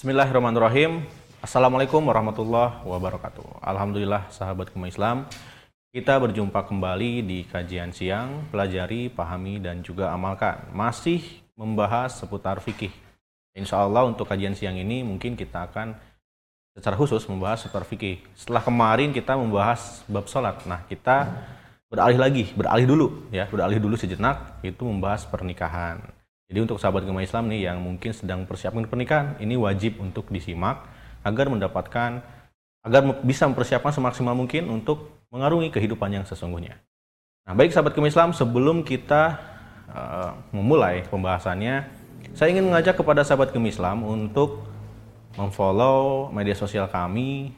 Bismillahirrahmanirrahim. Assalamualaikum warahmatullahi wabarakatuh. Alhamdulillah sahabat kema Islam. Kita berjumpa kembali di kajian siang, pelajari, pahami, dan juga amalkan. Masih membahas seputar fikih. Insya Allah untuk kajian siang ini mungkin kita akan secara khusus membahas seputar fikih. Setelah kemarin kita membahas bab sholat. Nah kita beralih lagi, beralih dulu ya, beralih dulu sejenak itu membahas pernikahan. Jadi untuk sahabat agama Islam nih yang mungkin sedang persiapkan pernikahan, ini wajib untuk disimak agar mendapatkan agar bisa mempersiapkan semaksimal mungkin untuk mengarungi kehidupan yang sesungguhnya. Nah, baik sahabat agama Islam, sebelum kita uh, memulai pembahasannya, saya ingin mengajak kepada sahabat agama Islam untuk memfollow media sosial kami,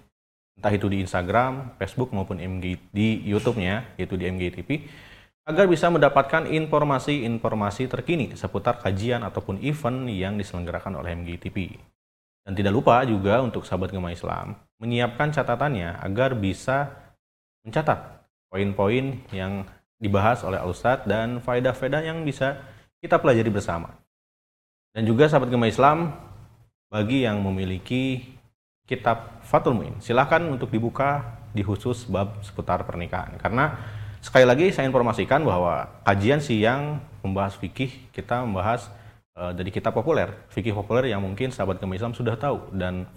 entah itu di Instagram, Facebook maupun MG, di YouTube-nya, yaitu di MGTV agar bisa mendapatkan informasi-informasi terkini seputar kajian ataupun event yang diselenggarakan oleh MGTP. Dan tidak lupa juga untuk sahabat Gema Islam menyiapkan catatannya agar bisa mencatat poin-poin yang dibahas oleh Ustadz dan faedah-faedah yang bisa kita pelajari bersama. Dan juga sahabat Gema Islam bagi yang memiliki kitab Fatul Muin, silahkan untuk dibuka di khusus bab seputar pernikahan karena Sekali lagi saya informasikan bahwa kajian siang membahas fikih kita membahas uh, dari kitab populer, fikih populer yang mungkin sahabat kami Islam sudah tahu dan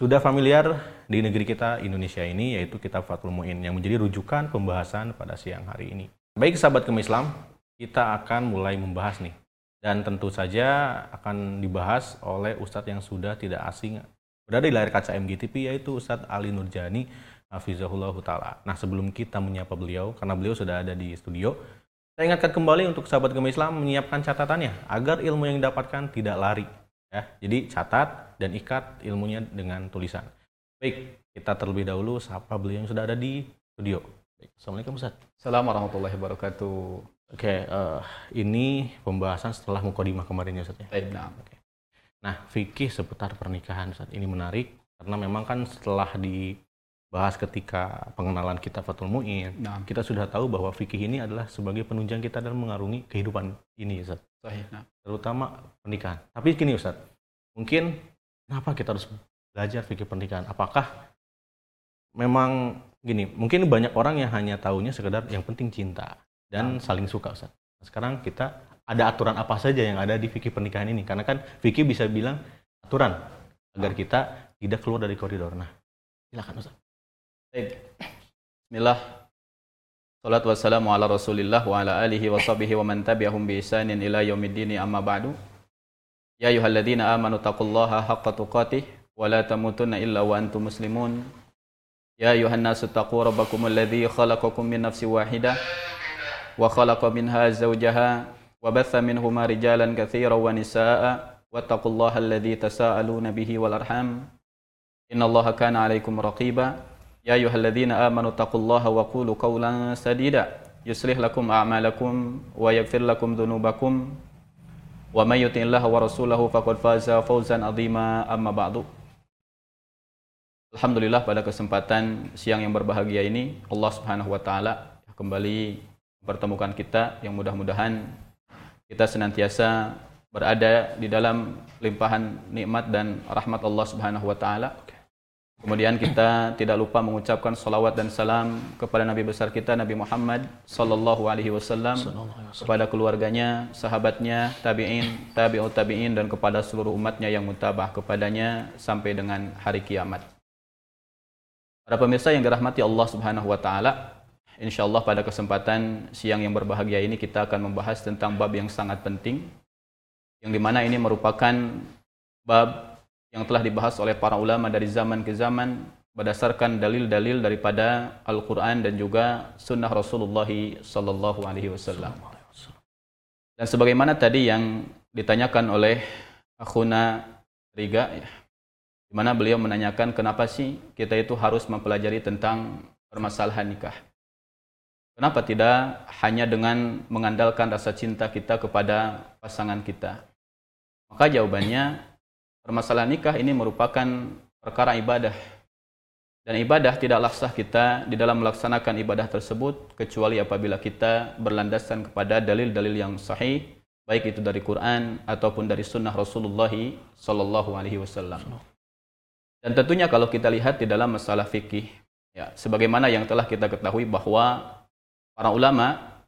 sudah familiar di negeri kita Indonesia ini yaitu kitab Fathul Muin yang menjadi rujukan pembahasan pada siang hari ini. Baik sahabat kami Islam, kita akan mulai membahas nih. Dan tentu saja akan dibahas oleh ustadz yang sudah tidak asing. Berada di layar kaca MGTV yaitu Ustadz Ali Nurjani Hafizahullah Ta'ala. Nah sebelum kita menyapa beliau, karena beliau sudah ada di studio, saya ingatkan kembali untuk sahabat gemar Islam menyiapkan catatannya agar ilmu yang didapatkan tidak lari. Ya, jadi catat dan ikat ilmunya dengan tulisan. Baik, kita terlebih dahulu sapa beliau yang sudah ada di studio. Baik, Assalamualaikum Ustaz. Assalamualaikum warahmatullahi wabarakatuh. Oke, uh, ini pembahasan setelah mukadimah kemarin ya Ustaz ya. Baik, nah. Oke. Nah, fikih seputar pernikahan Ustaz ini menarik karena memang kan setelah di bahas ketika pengenalan kita Fatul Mu'in, nah. kita sudah tahu bahwa fikih ini adalah sebagai penunjang kita dalam mengarungi kehidupan ini, Ustaz. Sahih. Nah. Terutama pernikahan. Tapi gini, Ustaz. Mungkin kenapa kita harus belajar fikih pernikahan? Apakah memang gini, mungkin banyak orang yang hanya tahunya sekedar yang penting cinta dan nah. saling suka, Ustaz. Sekarang kita ada aturan apa saja yang ada di fikih pernikahan ini? Karena kan fikih bisa bilang aturan agar kita tidak keluar dari koridor. Nah, silakan Ustaz. Baik. Bismillah. Salat wassalamu ala Rasulillah wa ala alihi wa sahbihi wa man tabi'ahum bi ihsanin ila yaumiddin amma ba'du. Ya ayyuhalladzina amanu taqullaha haqqa tuqatih wa la tamutunna illa wa antum muslimun. Ya ayyuhan nasu taqu rabbakum alladzi khalaqakum min nafsin wahidah wa khalaqa minha zawjaha wa batha minhuma rijalan katsiran wa nisaa'a wattaqullaha alladzi tasaaluna bihi wal arham. Innallaha kana 'alaikum raqiba. يا أيها الذين آمنوا اتقوا الله وقولوا قولا سديدا يصلح لكم أعمالكم ويغفر لكم ذنوبكم ومن يطع الله ورسوله فقد فاز فوزا عظيما أما بعد Alhamdulillah pada kesempatan siang yang berbahagia ini Allah Subhanahu wa taala kembali mempertemukan kita yang mudah-mudahan kita senantiasa berada di dalam limpahan nikmat dan rahmat Allah Subhanahu wa taala. Kemudian kita tidak lupa mengucapkan salawat dan salam kepada Nabi besar kita Nabi Muhammad sallallahu alaihi wasallam kepada keluarganya, sahabatnya, tabi'in, tabi'ut tabi'in dan kepada seluruh umatnya yang mutabah kepadanya sampai dengan hari kiamat. Para pemirsa yang dirahmati Allah Subhanahu wa taala, insyaallah pada kesempatan siang yang berbahagia ini kita akan membahas tentang bab yang sangat penting yang di mana ini merupakan bab yang telah dibahas oleh para ulama dari zaman ke zaman berdasarkan dalil-dalil daripada Al-Quran dan juga Sunnah Rasulullah Sallallahu Alaihi Wasallam. Dan sebagaimana tadi yang ditanyakan oleh Akhuna Riga, ya, di mana beliau menanyakan kenapa sih kita itu harus mempelajari tentang permasalahan nikah. Kenapa tidak hanya dengan mengandalkan rasa cinta kita kepada pasangan kita? Maka jawabannya permasalahan nikah ini merupakan perkara ibadah. Dan ibadah tidaklah sah kita di dalam melaksanakan ibadah tersebut kecuali apabila kita berlandaskan kepada dalil-dalil yang sahih baik itu dari Quran ataupun dari sunnah Rasulullah Sallallahu Alaihi Wasallam. Dan tentunya kalau kita lihat di dalam masalah fikih, ya, sebagaimana yang telah kita ketahui bahwa para ulama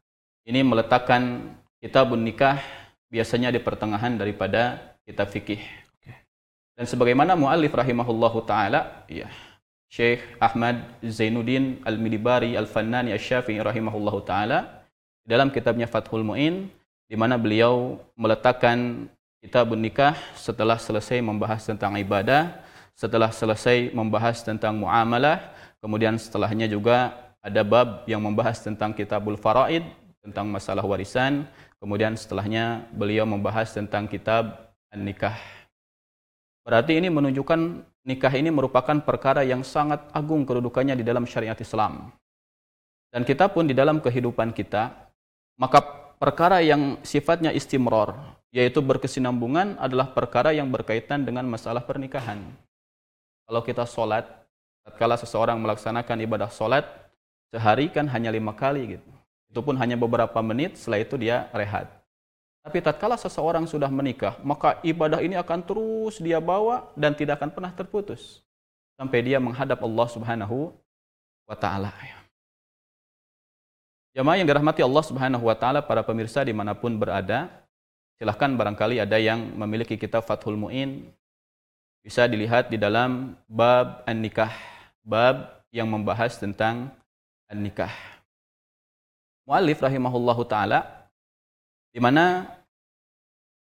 ini meletakkan kitabun nikah biasanya di pertengahan daripada kitab fikih. Dan sebagaimana muallif rahimahullahu taala, ya, Syekh Ahmad Zainuddin Al-Midibari Al-Fannani Asy-Syafi'i rahimahullahu taala dalam kitabnya Fathul Muin di mana beliau meletakkan kitab nikah setelah selesai membahas tentang ibadah, setelah selesai membahas tentang muamalah, kemudian setelahnya juga ada bab yang membahas tentang kitabul faraid, tentang masalah warisan, kemudian setelahnya beliau membahas tentang kitab an-nikah. Berarti ini menunjukkan nikah ini merupakan perkara yang sangat agung kedudukannya di dalam syariat Islam. Dan kita pun di dalam kehidupan kita, maka perkara yang sifatnya istimror, yaitu berkesinambungan adalah perkara yang berkaitan dengan masalah pernikahan. Kalau kita sholat, tatkala seseorang melaksanakan ibadah sholat, sehari kan hanya lima kali gitu. Itu pun hanya beberapa menit, setelah itu dia rehat. Tapi tatkala seseorang sudah menikah, maka ibadah ini akan terus dia bawa dan tidak akan pernah terputus sampai dia menghadap Allah Subhanahu wa taala. Jamaah yang dirahmati Allah Subhanahu wa taala, para pemirsa di mana pun berada, silahkan barangkali ada yang memiliki kitab Fathul Muin bisa dilihat di dalam bab an-nikah, bab yang membahas tentang an-nikah. Muallif rahimahullahu taala di mana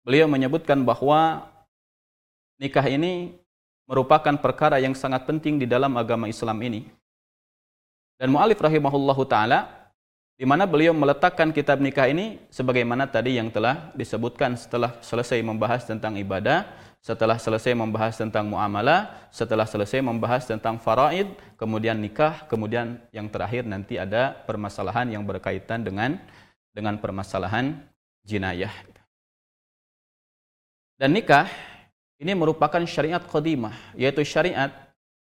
beliau menyebutkan bahwa nikah ini merupakan perkara yang sangat penting di dalam agama Islam ini. Dan mu'alif rahimahullahu ta'ala, di mana beliau meletakkan kitab nikah ini sebagaimana tadi yang telah disebutkan setelah selesai membahas tentang ibadah, setelah selesai membahas tentang muamalah, setelah selesai membahas tentang faraid, kemudian nikah, kemudian yang terakhir nanti ada permasalahan yang berkaitan dengan dengan permasalahan jinayah. Dan nikah ini merupakan syariat qadimah, yaitu syariat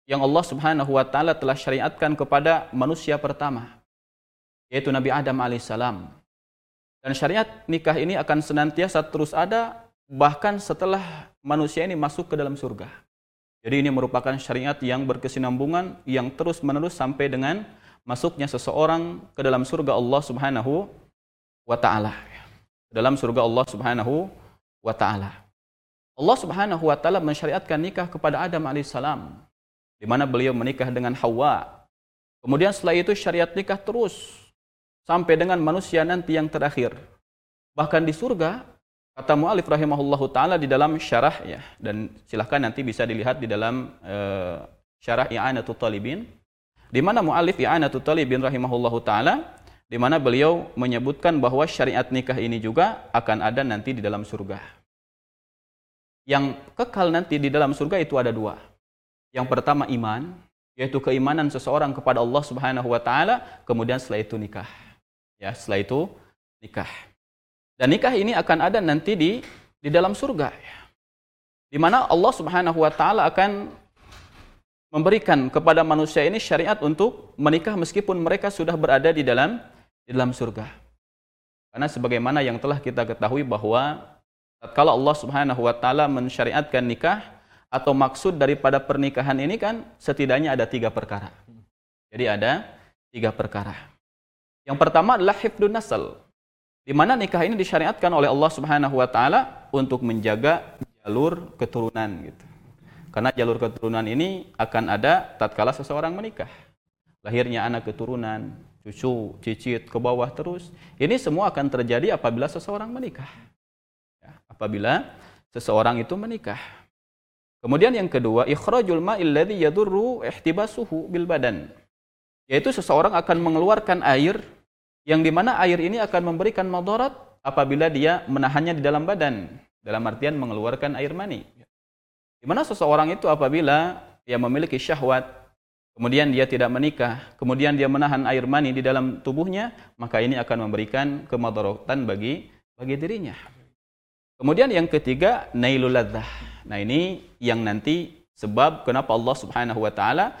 yang Allah Subhanahu wa taala telah syariatkan kepada manusia pertama, yaitu Nabi Adam alaihissalam. Dan syariat nikah ini akan senantiasa terus ada bahkan setelah manusia ini masuk ke dalam surga. Jadi ini merupakan syariat yang berkesinambungan yang terus-menerus sampai dengan masuknya seseorang ke dalam surga Allah Subhanahu wa taala dalam surga Allah Subhanahu wa taala. Allah Subhanahu wa taala mensyariatkan nikah kepada Adam alaihissalam di mana beliau menikah dengan Hawa. Kemudian setelah itu syariat nikah terus sampai dengan manusia nanti yang terakhir. Bahkan di surga kata mualif rahimahullahu taala di dalam syarah ya dan silahkan nanti bisa dilihat di dalam uh, syarah I'anatul Talibin di mana mualif I'anatul Talibin rahimahullahu taala di mana beliau menyebutkan bahwa syariat nikah ini juga akan ada nanti di dalam surga. Yang kekal nanti di dalam surga itu ada dua. Yang pertama iman, yaitu keimanan seseorang kepada Allah Subhanahu wa taala, kemudian setelah itu nikah. Ya, setelah itu nikah. Dan nikah ini akan ada nanti di di dalam surga. Di mana Allah Subhanahu wa taala akan memberikan kepada manusia ini syariat untuk menikah meskipun mereka sudah berada di dalam di dalam surga. Karena sebagaimana yang telah kita ketahui bahwa kalau Allah Subhanahu wa taala mensyariatkan nikah atau maksud daripada pernikahan ini kan setidaknya ada tiga perkara. Jadi ada tiga perkara. Yang pertama adalah hifdun nasal. Di mana nikah ini disyariatkan oleh Allah Subhanahu wa taala untuk menjaga jalur keturunan gitu. Karena jalur keturunan ini akan ada tatkala seseorang menikah. Lahirnya anak keturunan, cucu, cicit ke bawah terus. Ini semua akan terjadi apabila seseorang menikah. Ya, apabila seseorang itu menikah. Kemudian yang kedua, ikhrajul ma'il ladzi yadurru ihtibasuhu bil badan. Yaitu seseorang akan mengeluarkan air yang di mana air ini akan memberikan madarat apabila dia menahannya di dalam badan. Dalam artian mengeluarkan air mani. Di mana seseorang itu apabila dia memiliki syahwat kemudian dia tidak menikah, kemudian dia menahan air mani di dalam tubuhnya, maka ini akan memberikan kemadaratan bagi bagi dirinya. Kemudian yang ketiga, nailul ladzah. Nah, ini yang nanti sebab kenapa Allah Subhanahu wa taala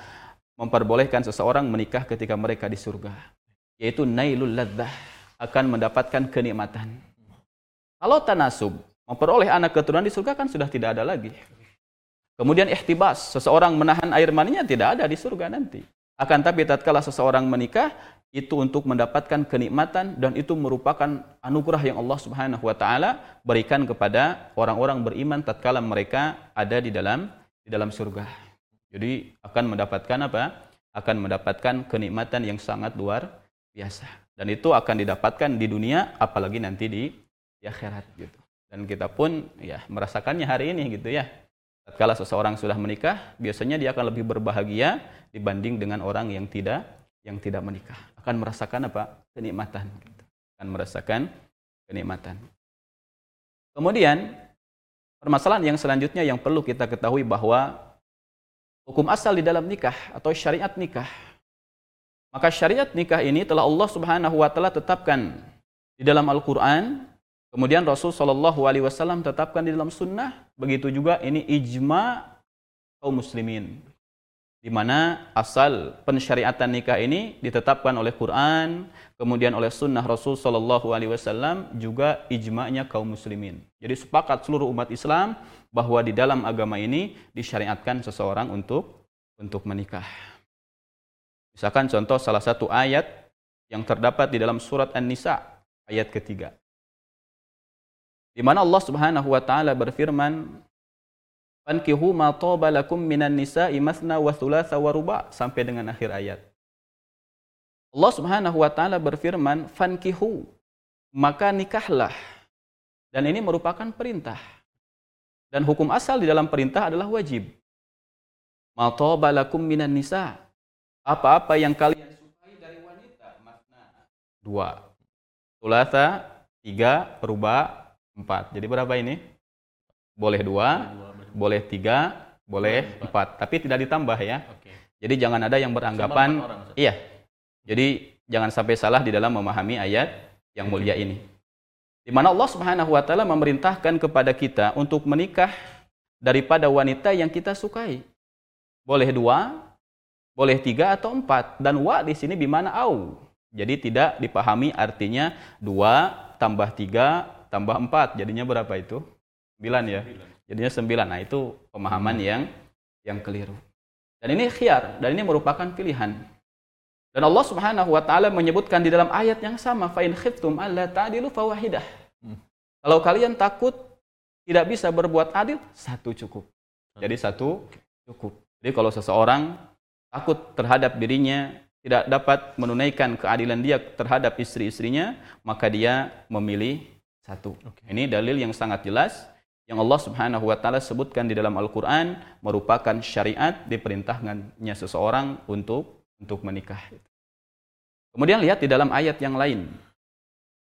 memperbolehkan seseorang menikah ketika mereka di surga, yaitu nailul ladzah akan mendapatkan kenikmatan. Kalau tanasub, memperoleh anak keturunan di surga kan sudah tidak ada lagi. Kemudian ihtibas, seseorang menahan air maninya tidak ada di surga nanti. Akan tapi tatkala seseorang menikah, itu untuk mendapatkan kenikmatan dan itu merupakan anugerah yang Allah Subhanahu wa taala berikan kepada orang-orang beriman tatkala mereka ada di dalam di dalam surga. Jadi akan mendapatkan apa? Akan mendapatkan kenikmatan yang sangat luar biasa. Dan itu akan didapatkan di dunia apalagi nanti di, di akhirat gitu. Dan kita pun ya merasakannya hari ini gitu ya. Tatkala seseorang sudah menikah, biasanya dia akan lebih berbahagia dibanding dengan orang yang tidak yang tidak menikah. Akan merasakan apa? kenikmatan gitu. Akan merasakan kenikmatan. Kemudian permasalahan yang selanjutnya yang perlu kita ketahui bahwa hukum asal di dalam nikah atau syariat nikah. Maka syariat nikah ini telah Allah Subhanahu wa taala tetapkan di dalam Al-Qur'an Kemudian Rasul Shallallahu Alaihi Wasallam tetapkan di dalam sunnah. Begitu juga ini ijma kaum muslimin. Di mana asal pensyariatan nikah ini ditetapkan oleh Quran, kemudian oleh sunnah Rasul Shallallahu Alaihi Wasallam juga ijma'nya kaum muslimin. Jadi sepakat seluruh umat Islam bahwa di dalam agama ini disyariatkan seseorang untuk untuk menikah. Misalkan contoh salah satu ayat yang terdapat di dalam surat An-Nisa ayat ketiga. Di mana Allah Subhanahu wa taala berfirman, "Fankihu ma taba lakum minan nisa'i masna wa thulatha wa ruba" sampai dengan akhir ayat. Allah Subhanahu wa taala berfirman, "Fankihu" maka nikahlah. Dan ini merupakan perintah. Dan hukum asal di dalam perintah adalah wajib. Ma taba lakum minan nisa. Apa-apa yang kalian sukai dari wanita, masna. Dua. Thulatha, tiga, ruba, Empat. Jadi berapa ini? Boleh dua, boleh tiga, boleh empat. Tapi tidak ditambah ya. Jadi jangan ada yang beranggapan, iya. Jadi jangan sampai salah di dalam memahami ayat yang mulia ini. Di mana Allah Subhanahu wa taala memerintahkan kepada kita untuk menikah daripada wanita yang kita sukai. Boleh dua, boleh tiga atau empat. Dan wa di sini bimana au. Jadi tidak dipahami artinya dua tambah tiga tambah 4 jadinya berapa itu? 9 ya. Jadinya 9. Nah, itu pemahaman hmm. yang yang keliru. Dan ini khiar dan ini merupakan pilihan. Dan Allah Subhanahu wa taala menyebutkan di dalam ayat yang sama, fa in khiftum alla ta'dilu fawahidah. Hmm. Kalau kalian takut tidak bisa berbuat adil, satu cukup. Jadi satu cukup. Jadi kalau seseorang takut terhadap dirinya tidak dapat menunaikan keadilan dia terhadap istri-istrinya, maka dia memilih satu. Okay. Ini dalil yang sangat jelas yang Allah Subhanahu wa taala sebutkan di dalam Al-Qur'an merupakan syariat diperintahkannya seseorang untuk untuk menikah. Kemudian lihat di dalam ayat yang lain.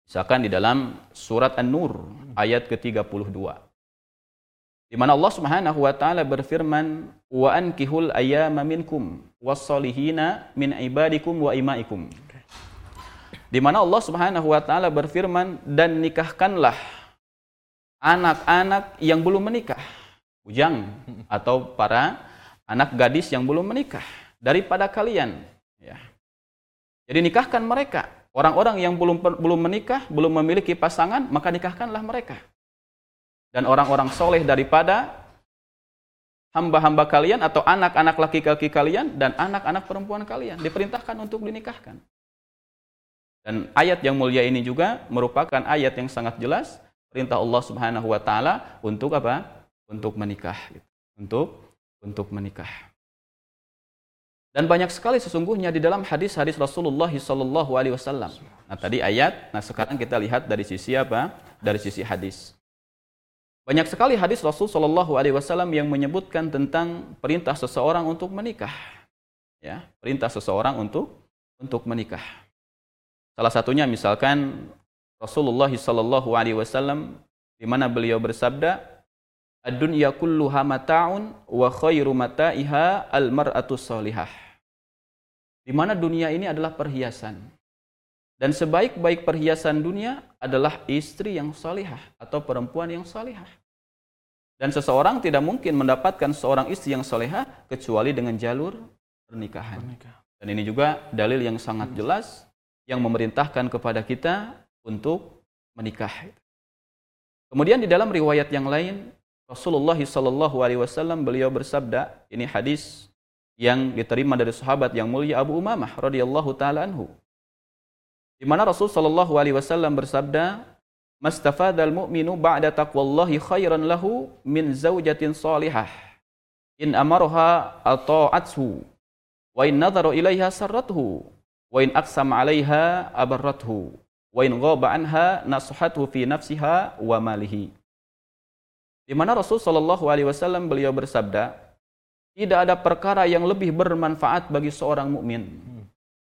Misalkan di dalam surat An-Nur ayat ke-32. Di mana Allah Subhanahu wa taala berfirman, "Wa ankihul ayyama minkum was-solihina min ibadikum wa imaikum." Di mana Allah Subhanahu wa taala berfirman dan nikahkanlah anak-anak yang belum menikah, bujang atau para anak gadis yang belum menikah daripada kalian, ya. Jadi nikahkan mereka. Orang-orang yang belum belum menikah, belum memiliki pasangan, maka nikahkanlah mereka. Dan orang-orang soleh daripada hamba-hamba kalian atau anak-anak laki-laki kalian dan anak-anak perempuan kalian diperintahkan untuk dinikahkan. Dan ayat yang mulia ini juga merupakan ayat yang sangat jelas perintah Allah Subhanahu wa taala untuk apa? Untuk menikah gitu. Untuk untuk menikah. Dan banyak sekali sesungguhnya di dalam hadis-hadis Rasulullah sallallahu alaihi wasallam. Nah, tadi ayat, nah sekarang kita lihat dari sisi apa? Dari sisi hadis. Banyak sekali hadis Rasul sallallahu alaihi wasallam yang menyebutkan tentang perintah seseorang untuk menikah. Ya, perintah seseorang untuk untuk menikah. Salah satunya misalkan Rasulullah sallallahu alaihi wasallam di mana beliau bersabda, "Ad-dunya kulluha mata'un wa khairu mata'iha al-mar'atu salihah." Di mana dunia ini adalah perhiasan. Dan sebaik-baik perhiasan dunia adalah istri yang salihah atau perempuan yang salihah. Dan seseorang tidak mungkin mendapatkan seorang istri yang salihah kecuali dengan jalur pernikahan. Dan ini juga dalil yang sangat jelas yang memerintahkan kepada kita untuk menikah. Kemudian di dalam riwayat yang lain Rasulullah Shallallahu Alaihi Wasallam beliau bersabda, ini hadis yang diterima dari sahabat yang mulia Abu Umamah radhiyallahu taala anhu. Di mana Rasul Shallallahu Alaihi Wasallam bersabda, "Mastafadal mu'minu ba'da taqwallahi khairan lahu min zaujatin salihah in amarha ata'athu wa in nadhara ilaiha sarrathu wa in aqsam 'alaiha abarrathu wa in ghaba anha nasuhathu fi nafsiha wa malihi." Di mana Rasul Shallallahu Alaihi Wasallam beliau bersabda, tidak ada perkara yang lebih bermanfaat bagi seorang mukmin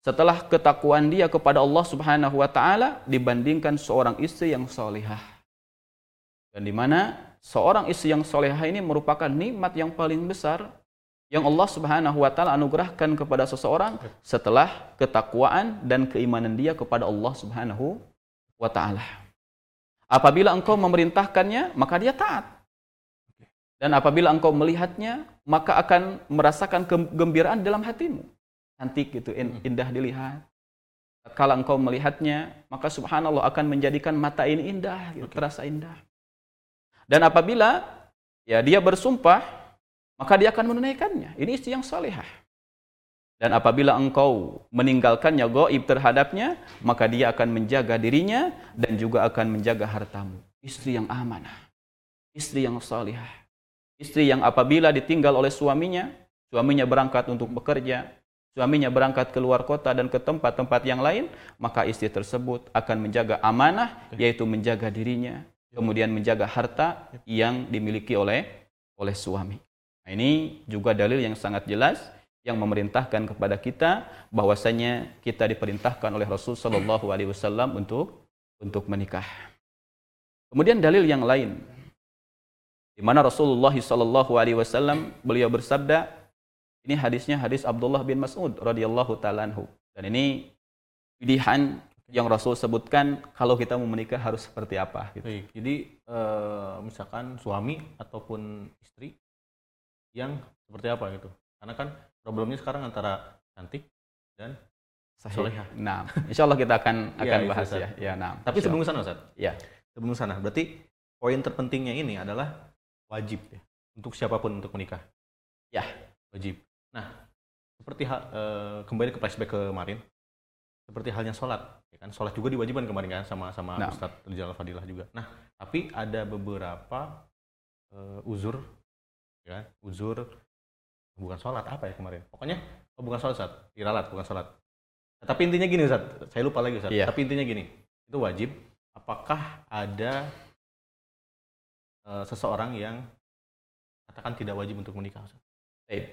setelah ketakwaan dia kepada Allah Subhanahu wa taala dibandingkan seorang istri yang solehah. Dan di mana seorang istri yang solehah ini merupakan nikmat yang paling besar yang Allah Subhanahu wa taala anugerahkan kepada seseorang setelah ketakwaan dan keimanan dia kepada Allah Subhanahu wa taala. Apabila engkau memerintahkannya, maka dia taat. Dan apabila engkau melihatnya, maka akan merasakan kegembiraan dalam hatimu. Cantik gitu, Hmm. indah dilihat. Kalau engkau melihatnya, maka subhanallah akan menjadikan mata ini indah, gitu, terasa indah. Dan apabila ya dia bersumpah, maka dia akan menunaikannya. Ini istri yang salehah. Dan apabila engkau meninggalkannya goib terhadapnya, maka dia akan menjaga dirinya dan juga akan menjaga hartamu. Istri yang amanah. Istri yang salihah. Istri yang apabila ditinggal oleh suaminya, suaminya berangkat untuk bekerja, suaminya berangkat keluar kota dan ke tempat-tempat yang lain, maka istri tersebut akan menjaga amanah, yaitu menjaga dirinya, kemudian menjaga harta yang dimiliki oleh oleh suami. Nah, ini juga dalil yang sangat jelas yang memerintahkan kepada kita bahwasanya kita diperintahkan oleh Rasul Shallallahu Alaihi Wasallam untuk untuk menikah. Kemudian dalil yang lain di mana Rasulullah Shallallahu Alaihi Wasallam beliau bersabda, ini hadisnya hadis Abdullah bin Mas'ud radhiyallahu taala anhu. Dan ini pilihan yang Rasul sebutkan kalau kita mau menikah harus seperti apa. Gitu. Jadi eh, misalkan suami ataupun istri yang seperti apa gitu. Karena kan problemnya sekarang antara cantik dan solehah. Nah, insya Allah kita akan akan itu, bahas ya. Ya, nah. Tapi sebelum sana Ustaz, ya, sebelum sana berarti poin terpentingnya ini adalah wajib ya untuk siapa pun untuk menikah. Ya. Wajib. Nah, seperti hal, eh, kembali ke flashback kemarin, seperti halnya sholat, ya kan? Sholat juga diwajibkan kemarin kan sama sama Nah. Ustadz Rizal Fadilah juga. Nah, tapi ada beberapa eh, uzur, ya kan? Uzur bukan sholat apa ya kemarin? Pokoknya oh, bukan sholat, Ustadz. Diralat bukan sholat. Tapi intinya gini Ustadz, saya lupa lagi Ustadz. Iya. Tapi intinya gini, itu wajib. Apakah ada eh, seseorang yang katakan tidak wajib untuk menikah? Ustadz? baik.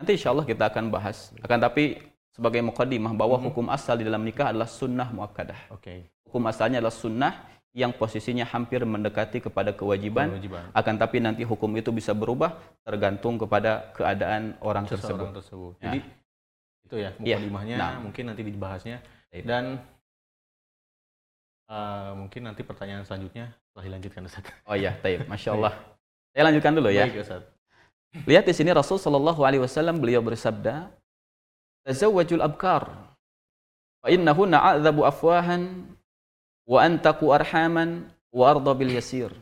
Nanti insya Allah kita akan bahas. Akan tapi sebagai mukaddimah bahwa Mhm. hukum asal di dalam nikah adalah sunnah muakkadah. Oke. Hukum asalnya adalah sunnah yang posisinya hampir mendekati kepada kewajiban. Kewajiban. Akan tapi nanti hukum itu bisa berubah tergantung kepada keadaan orang tersebut. seseorang tersebut. Ya. Jadi itu ya Iya. mukadimahnya Nah. mungkin nanti dibahasnya Baik. dan eh, mungkin nanti pertanyaan selanjutnya setelah dilanjutkan Ustaz. Oh iya, taib. Masya Allah. Saya lanjutkan dulu ya. Baik Ustaz. Lihat di sini Rasul Shallallahu Alaihi Wasallam beliau bersabda, "Tazawwajul abkar, fa innahunna a'dhabu afwahan wa antaku arhaman wa arda bil yasir."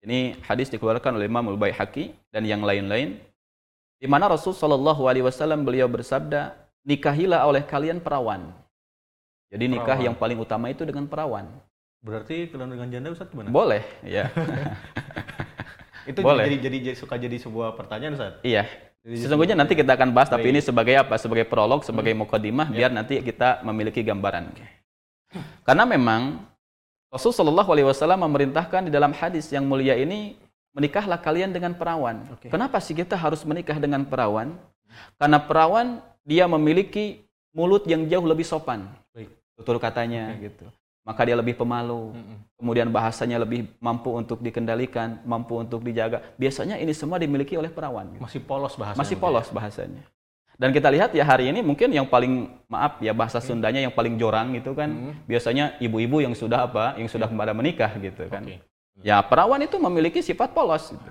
Ini hadis dikeluarkan oleh Imam Al-Baihaqi dan yang lain-lain di mana Rasul Shallallahu Alaihi Wasallam beliau bersabda, "Nikahilah oleh kalian perawan." Jadi nikah Perawan. yang paling utama itu dengan perawan. Berarti kalau dengan janda Ustaz gimana? Boleh, ya. itu boleh. jadi, jadi jadi suka jadi sebuah pertanyaan Ustaz. iya. Jadi Sesungguhnya nanti kita akan bahas, tapi ini sebagai apa? Sebagai prolog, sebagai Hmm. mukadimah, Ya. biar nanti kita memiliki gambaran. Karena memang Rasul Shallallahu Alaihi Wasallam memerintahkan di dalam hadis yang mulia ini menikahlah kalian dengan perawan. Oke. Kenapa sih kita harus menikah dengan perawan? Karena perawan dia memiliki mulut yang jauh lebih sopan. Baik. Tutur katanya gitu. Maka dia lebih pemalu. Kemudian bahasanya lebih mampu untuk dikendalikan, mampu untuk dijaga. Biasanya ini semua dimiliki oleh perawan. gitu Masih polos bahasanya. masih polos bahasanya. Dan kita lihat ya hari ini mungkin yang paling maaf ya bahasa Sundanya yang paling jorang itu kan Hmm. biasanya ibu-ibu yang sudah apa, yang sudah pada menikah gitu kan. Oke. Ya perawan itu memiliki sifat polos gitu.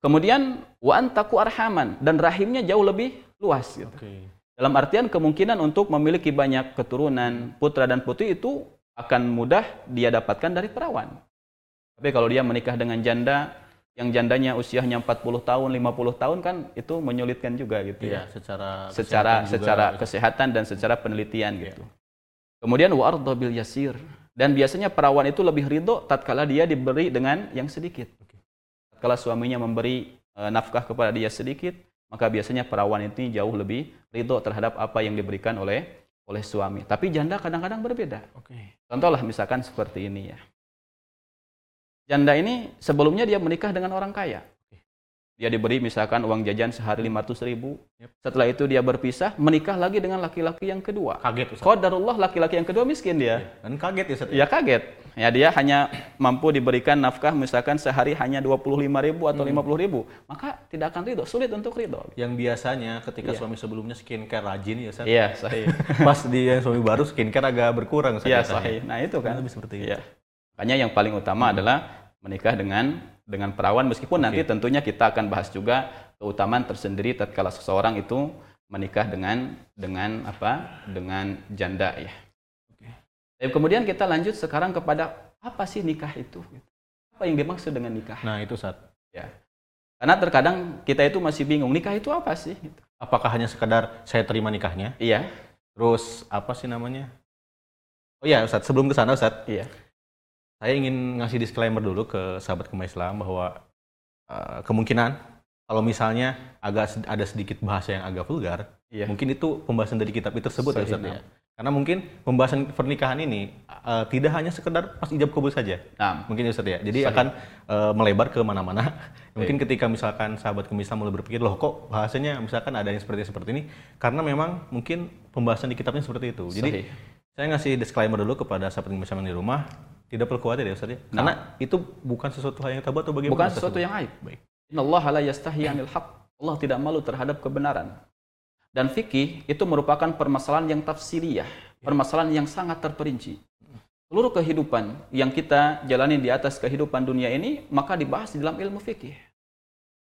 Kemudian wa antaku arhaman dan rahimnya jauh lebih luas gitu. Oke. Dalam artian kemungkinan untuk memiliki banyak keturunan putra dan putri itu akan mudah dia dapatkan dari perawan. Tapi kalau dia menikah dengan janda yang jandanya usianya 40 tahun, 50 tahun kan itu menyulitkan juga gitu Iya, ya. secara Secara kesehatan juga. secara kesehatan dan secara penelitian gitu. Kemudian wa arda bil yasir dan biasanya perawan itu lebih ridho tatkala dia diberi dengan yang sedikit. Tatkala suaminya memberi eh, nafkah kepada dia sedikit, maka biasanya perawan itu jauh lebih ridho terhadap apa yang diberikan oleh oleh suami. Tapi janda kadang-kadang berbeda. Oke. Contohlah misalkan seperti ini ya. Janda ini sebelumnya dia menikah dengan orang kaya. Dia diberi misalkan uang jajan sehari 500 ribu. Yep. Setelah itu dia berpisah, menikah lagi dengan laki-laki yang kedua. Kaget Ustaz. Qadarullah laki-laki yang kedua miskin dia. Dan kaget ya Ustaz. Ya kaget. Ya dia hanya mampu diberikan nafkah misalkan sehari hanya 25 ribu atau 50 ribu. Maka tidak akan ridho, sulit untuk ridho. Yang biasanya ketika Iya. suami sebelumnya skincare rajin ya Ustaz. Iya, sahih. Pas dia suami baru skincare agak berkurang. Iya, sahih. Nah, itu kan. Lebih seperti itu. Iya. Makanya yang paling utama adalah menikah dengan dengan perawan meskipun nanti tentunya kita akan bahas juga keutamaan tersendiri tatkala seseorang itu menikah dengan dengan apa? dengan janda ya. Tapi kemudian kita lanjut sekarang kepada apa sih nikah itu? Apa yang dimaksud dengan nikah? Nah, itu Ustaz. Ya. Karena terkadang kita itu masih bingung nikah itu apa sih? Gitu. Apakah hanya sekedar saya terima nikahnya? Iya, Terus apa sih namanya? Oh iya Ustaz, sebelum ke sana Ustaz, iya. Saya ingin ngasih disclaimer dulu ke sahabat Kema Islam bahwa eh, kemungkinan kalau misalnya agak ada sedikit bahasa yang agak vulgar, Iya. mungkin itu pembahasan dari kitab itu tersebut ya Ustaz ya. Karena mungkin pembahasan pernikahan ini eh, tidak hanya sekedar pas ijab kabul saja. Nah, Mungkin ya Ustaz ya. Jadi Sahih. akan eh, melebar ke mana-mana. Mungkin ketika misalkan sahabat Kema Islam mulai berpikir, loh kok bahasanya misalkan ada yang seperti seperti ini karena memang mungkin pembahasan di kitabnya seperti itu. Jadi Sahih. saya ngasih disclaimer dulu kepada sahabat yang di rumah, tidak perlu khawatir ya Ustaz ya. Karena itu bukan sesuatu hal yang tabu atau bagaimana bukan sesuatu yang aib. Baik. Inna Allah la yastahi anil haq. Allah tidak malu terhadap kebenaran. Dan fikih itu merupakan permasalahan yang tafsiriyah, permasalahan yang sangat terperinci. Seluruh kehidupan yang kita jalani di atas kehidupan dunia ini maka dibahas di dalam ilmu fikih.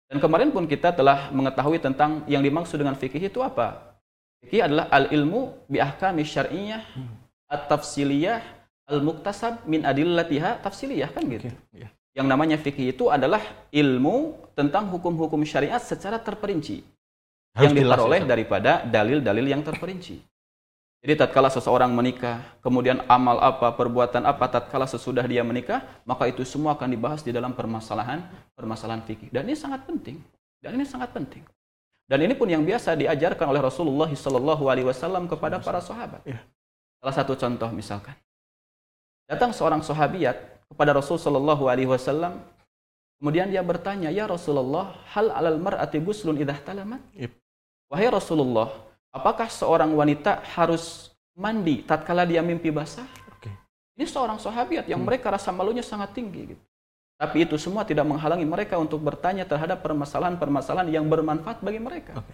Dan kemarin pun kita telah mengetahui tentang yang dimaksud dengan fikih itu apa. Fikih adalah al-ilmu bi ahkami syar'iyyah at-tafsiliyah al-muktasab min adillatiha tafsiliyah kan gitu. Iya. Yang namanya fikih itu adalah ilmu tentang hukum-hukum syariat secara terperinci Harus yang ya, diperoleh Ustaz. daripada dalil-dalil yang terperinci. Jadi tatkala seseorang menikah, kemudian amal apa, perbuatan apa tatkala sesudah dia menikah, maka itu semua akan dibahas di dalam permasalahan permasalahan fikih. Dan ini sangat penting. Dan ini sangat penting. Dan ini pun yang biasa diajarkan oleh Rasulullah Shallallahu Alaihi Wasallam kepada para sahabat. Iya. Salah satu contoh misalkan, datang seorang sahabiat kepada Rasul Shallallahu Alaihi Wasallam, kemudian dia bertanya, ya Rasulullah, hal alal mar'ati guslun idah talamat? Yep. Wahai Rasulullah, apakah seorang wanita harus mandi tatkala dia mimpi basah? Oke. Ini seorang sahabiat yang mereka rasa malunya sangat tinggi. Gitu. Tapi itu semua tidak menghalangi mereka untuk bertanya terhadap permasalahan-permasalahan yang bermanfaat bagi mereka. Oke.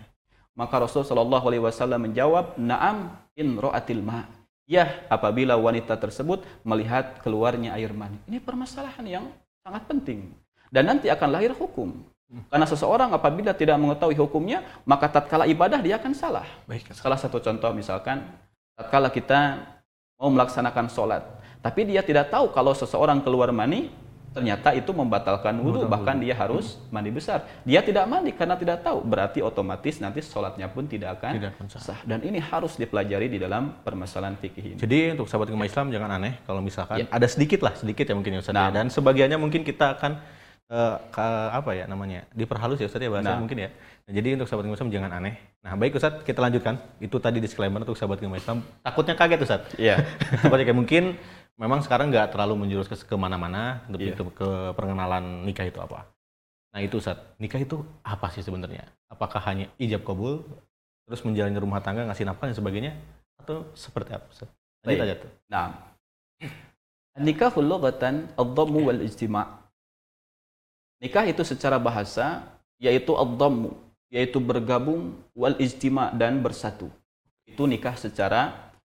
Maka Rasul Shallallahu Alaihi Wasallam menjawab, Naam in ro'atil ma. Ya, apabila wanita tersebut melihat keluarnya air mani. Ini permasalahan yang sangat penting. Dan nanti akan lahir hukum. Karena seseorang apabila tidak mengetahui hukumnya, maka tatkala ibadah dia akan salah. Baik. Salah satu contoh misalkan, tatkala kita mau melaksanakan sholat, tapi dia tidak tahu kalau seseorang keluar mani, ternyata itu membatalkan wudhu, bahkan dia harus mandi besar. Dia tidak mandi karena tidak tahu, berarti otomatis nanti sholatnya pun tidak akan Tidak akan sah. sah. Dan ini harus dipelajari di dalam permasalahan fikih ini. Jadi untuk sahabat Kema Islam jangan aneh kalau misalkan Ya. ada sedikit lah, sedikit ya mungkin ya Ustaz ya. Nah. Dan sebagiannya mungkin kita akan eh, ke- apa ya namanya? diperhalus ya Ustaz ya bahasa Nah. mungkin ya. Nah, jadi untuk sahabat Kema Islam jangan aneh. Nah, baik Ustaz, kita lanjutkan. Itu tadi disclaimer untuk sahabat Kema Islam. Takutnya kaget Ustaz. Iya. Takutnya kayak mungkin memang sekarang nggak terlalu menjurus ke ke mana-mana untuk Iya. itu ke perkenalan nikah itu apa. Nah itu Ustaz, nikah itu apa sih sebenarnya? Apakah hanya ijab kabul, terus menjalani rumah tangga, ngasih nafkah dan sebagainya, atau seperti apa Ustaz? Lanjut aja tuh. Nah, nikahul lughatan ad-dhammu wal ijtima'. Nikah itu secara bahasa yaitu ad-dhammu, yaitu bergabung wal ijtima' dan bersatu. Itu nikah secara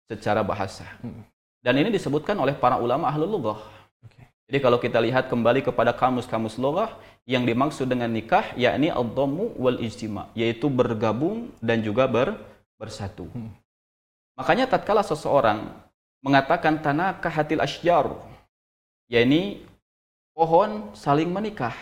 secara bahasa. Hmm. Dan ini disebutkan oleh para ulama ahlul lughah. Oke. Jadi kalau kita lihat kembali kepada kamus-kamus lughah yang dimaksud dengan nikah yakni ad-dhammu wal ijtima', yaitu bergabung dan juga ber, bersatu. Hmm. Makanya tatkala seseorang mengatakan tanah kahatil asyjar, yakni pohon saling menikah.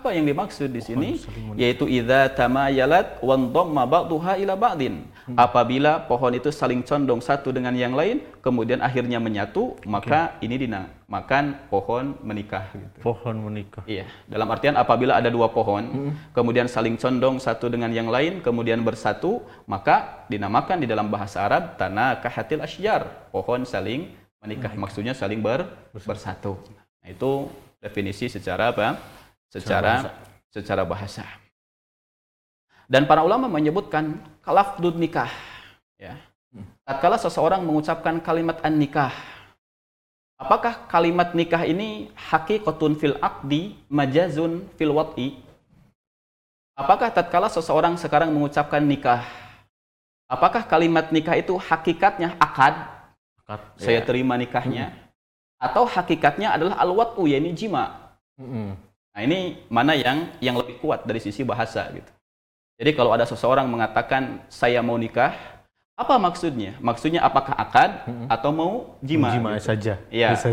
Apa yang dimaksud di sini? Yaitu idza tamayalat wan dhamma ba'daha ila ba'din. Hmm. Apabila pohon itu saling condong satu dengan yang lain, kemudian akhirnya menyatu, maka ini dinamakan pohon menikah gitu. Pohon menikah. Iya, dalam artian apabila ada dua pohon, kemudian saling condong satu dengan yang lain, kemudian bersatu, maka dinamakan di dalam bahasa Arab tanah kahatil asyjar, pohon saling menikah, maksudnya saling ber, bersatu. Nah, itu definisi secara apa? Secara secara bahasa. Dan para ulama menyebutkan kalafdud nikah, ya. Tatkala seseorang mengucapkan kalimat an-nikah, Apakah kalimat nikah ini hakikatun fil aqdi majazun fil wat'i? Apakah tatkala seseorang sekarang mengucapkan nikah, apakah kalimat nikah itu hakikatnya akad, Akad. saya Ya. terima nikahnya, atau hakikatnya adalah al-wat'u, yakni jima? Mm-mm. Nah, ini mana yang yang lebih kuat dari sisi bahasa gitu. Jadi kalau ada seseorang mengatakan saya mau nikah, apa maksudnya? Maksudnya apakah akad atau mau jima? Jima gitu. saja. Iya.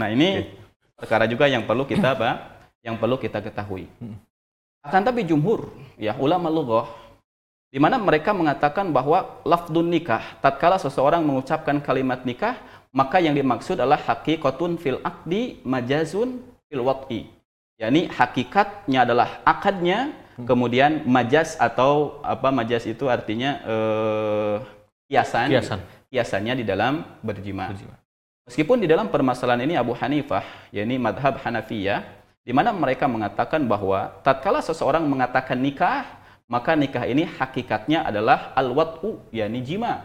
Nah ini perkara juga yang perlu kita apa? Yang perlu kita ketahui. Hmm. Akan tapi jumhur, ya ulama lughah, di mana mereka mengatakan bahwa lafdun nikah, tatkala seseorang mengucapkan kalimat nikah, maka yang dimaksud adalah hakikatun fil akdi majazun fil wat'i. yakni hakikatnya adalah akadnya, kemudian majas atau apa majas itu artinya eh, kiasan, Kiasan. kiasannya di dalam berjima. Berjima. Meskipun di dalam permasalahan ini Abu Hanifah, yakni madhab Hanafiyah, di mana mereka mengatakan bahwa tatkala seseorang mengatakan nikah, maka nikah ini hakikatnya adalah al-wat'u, yakni jima.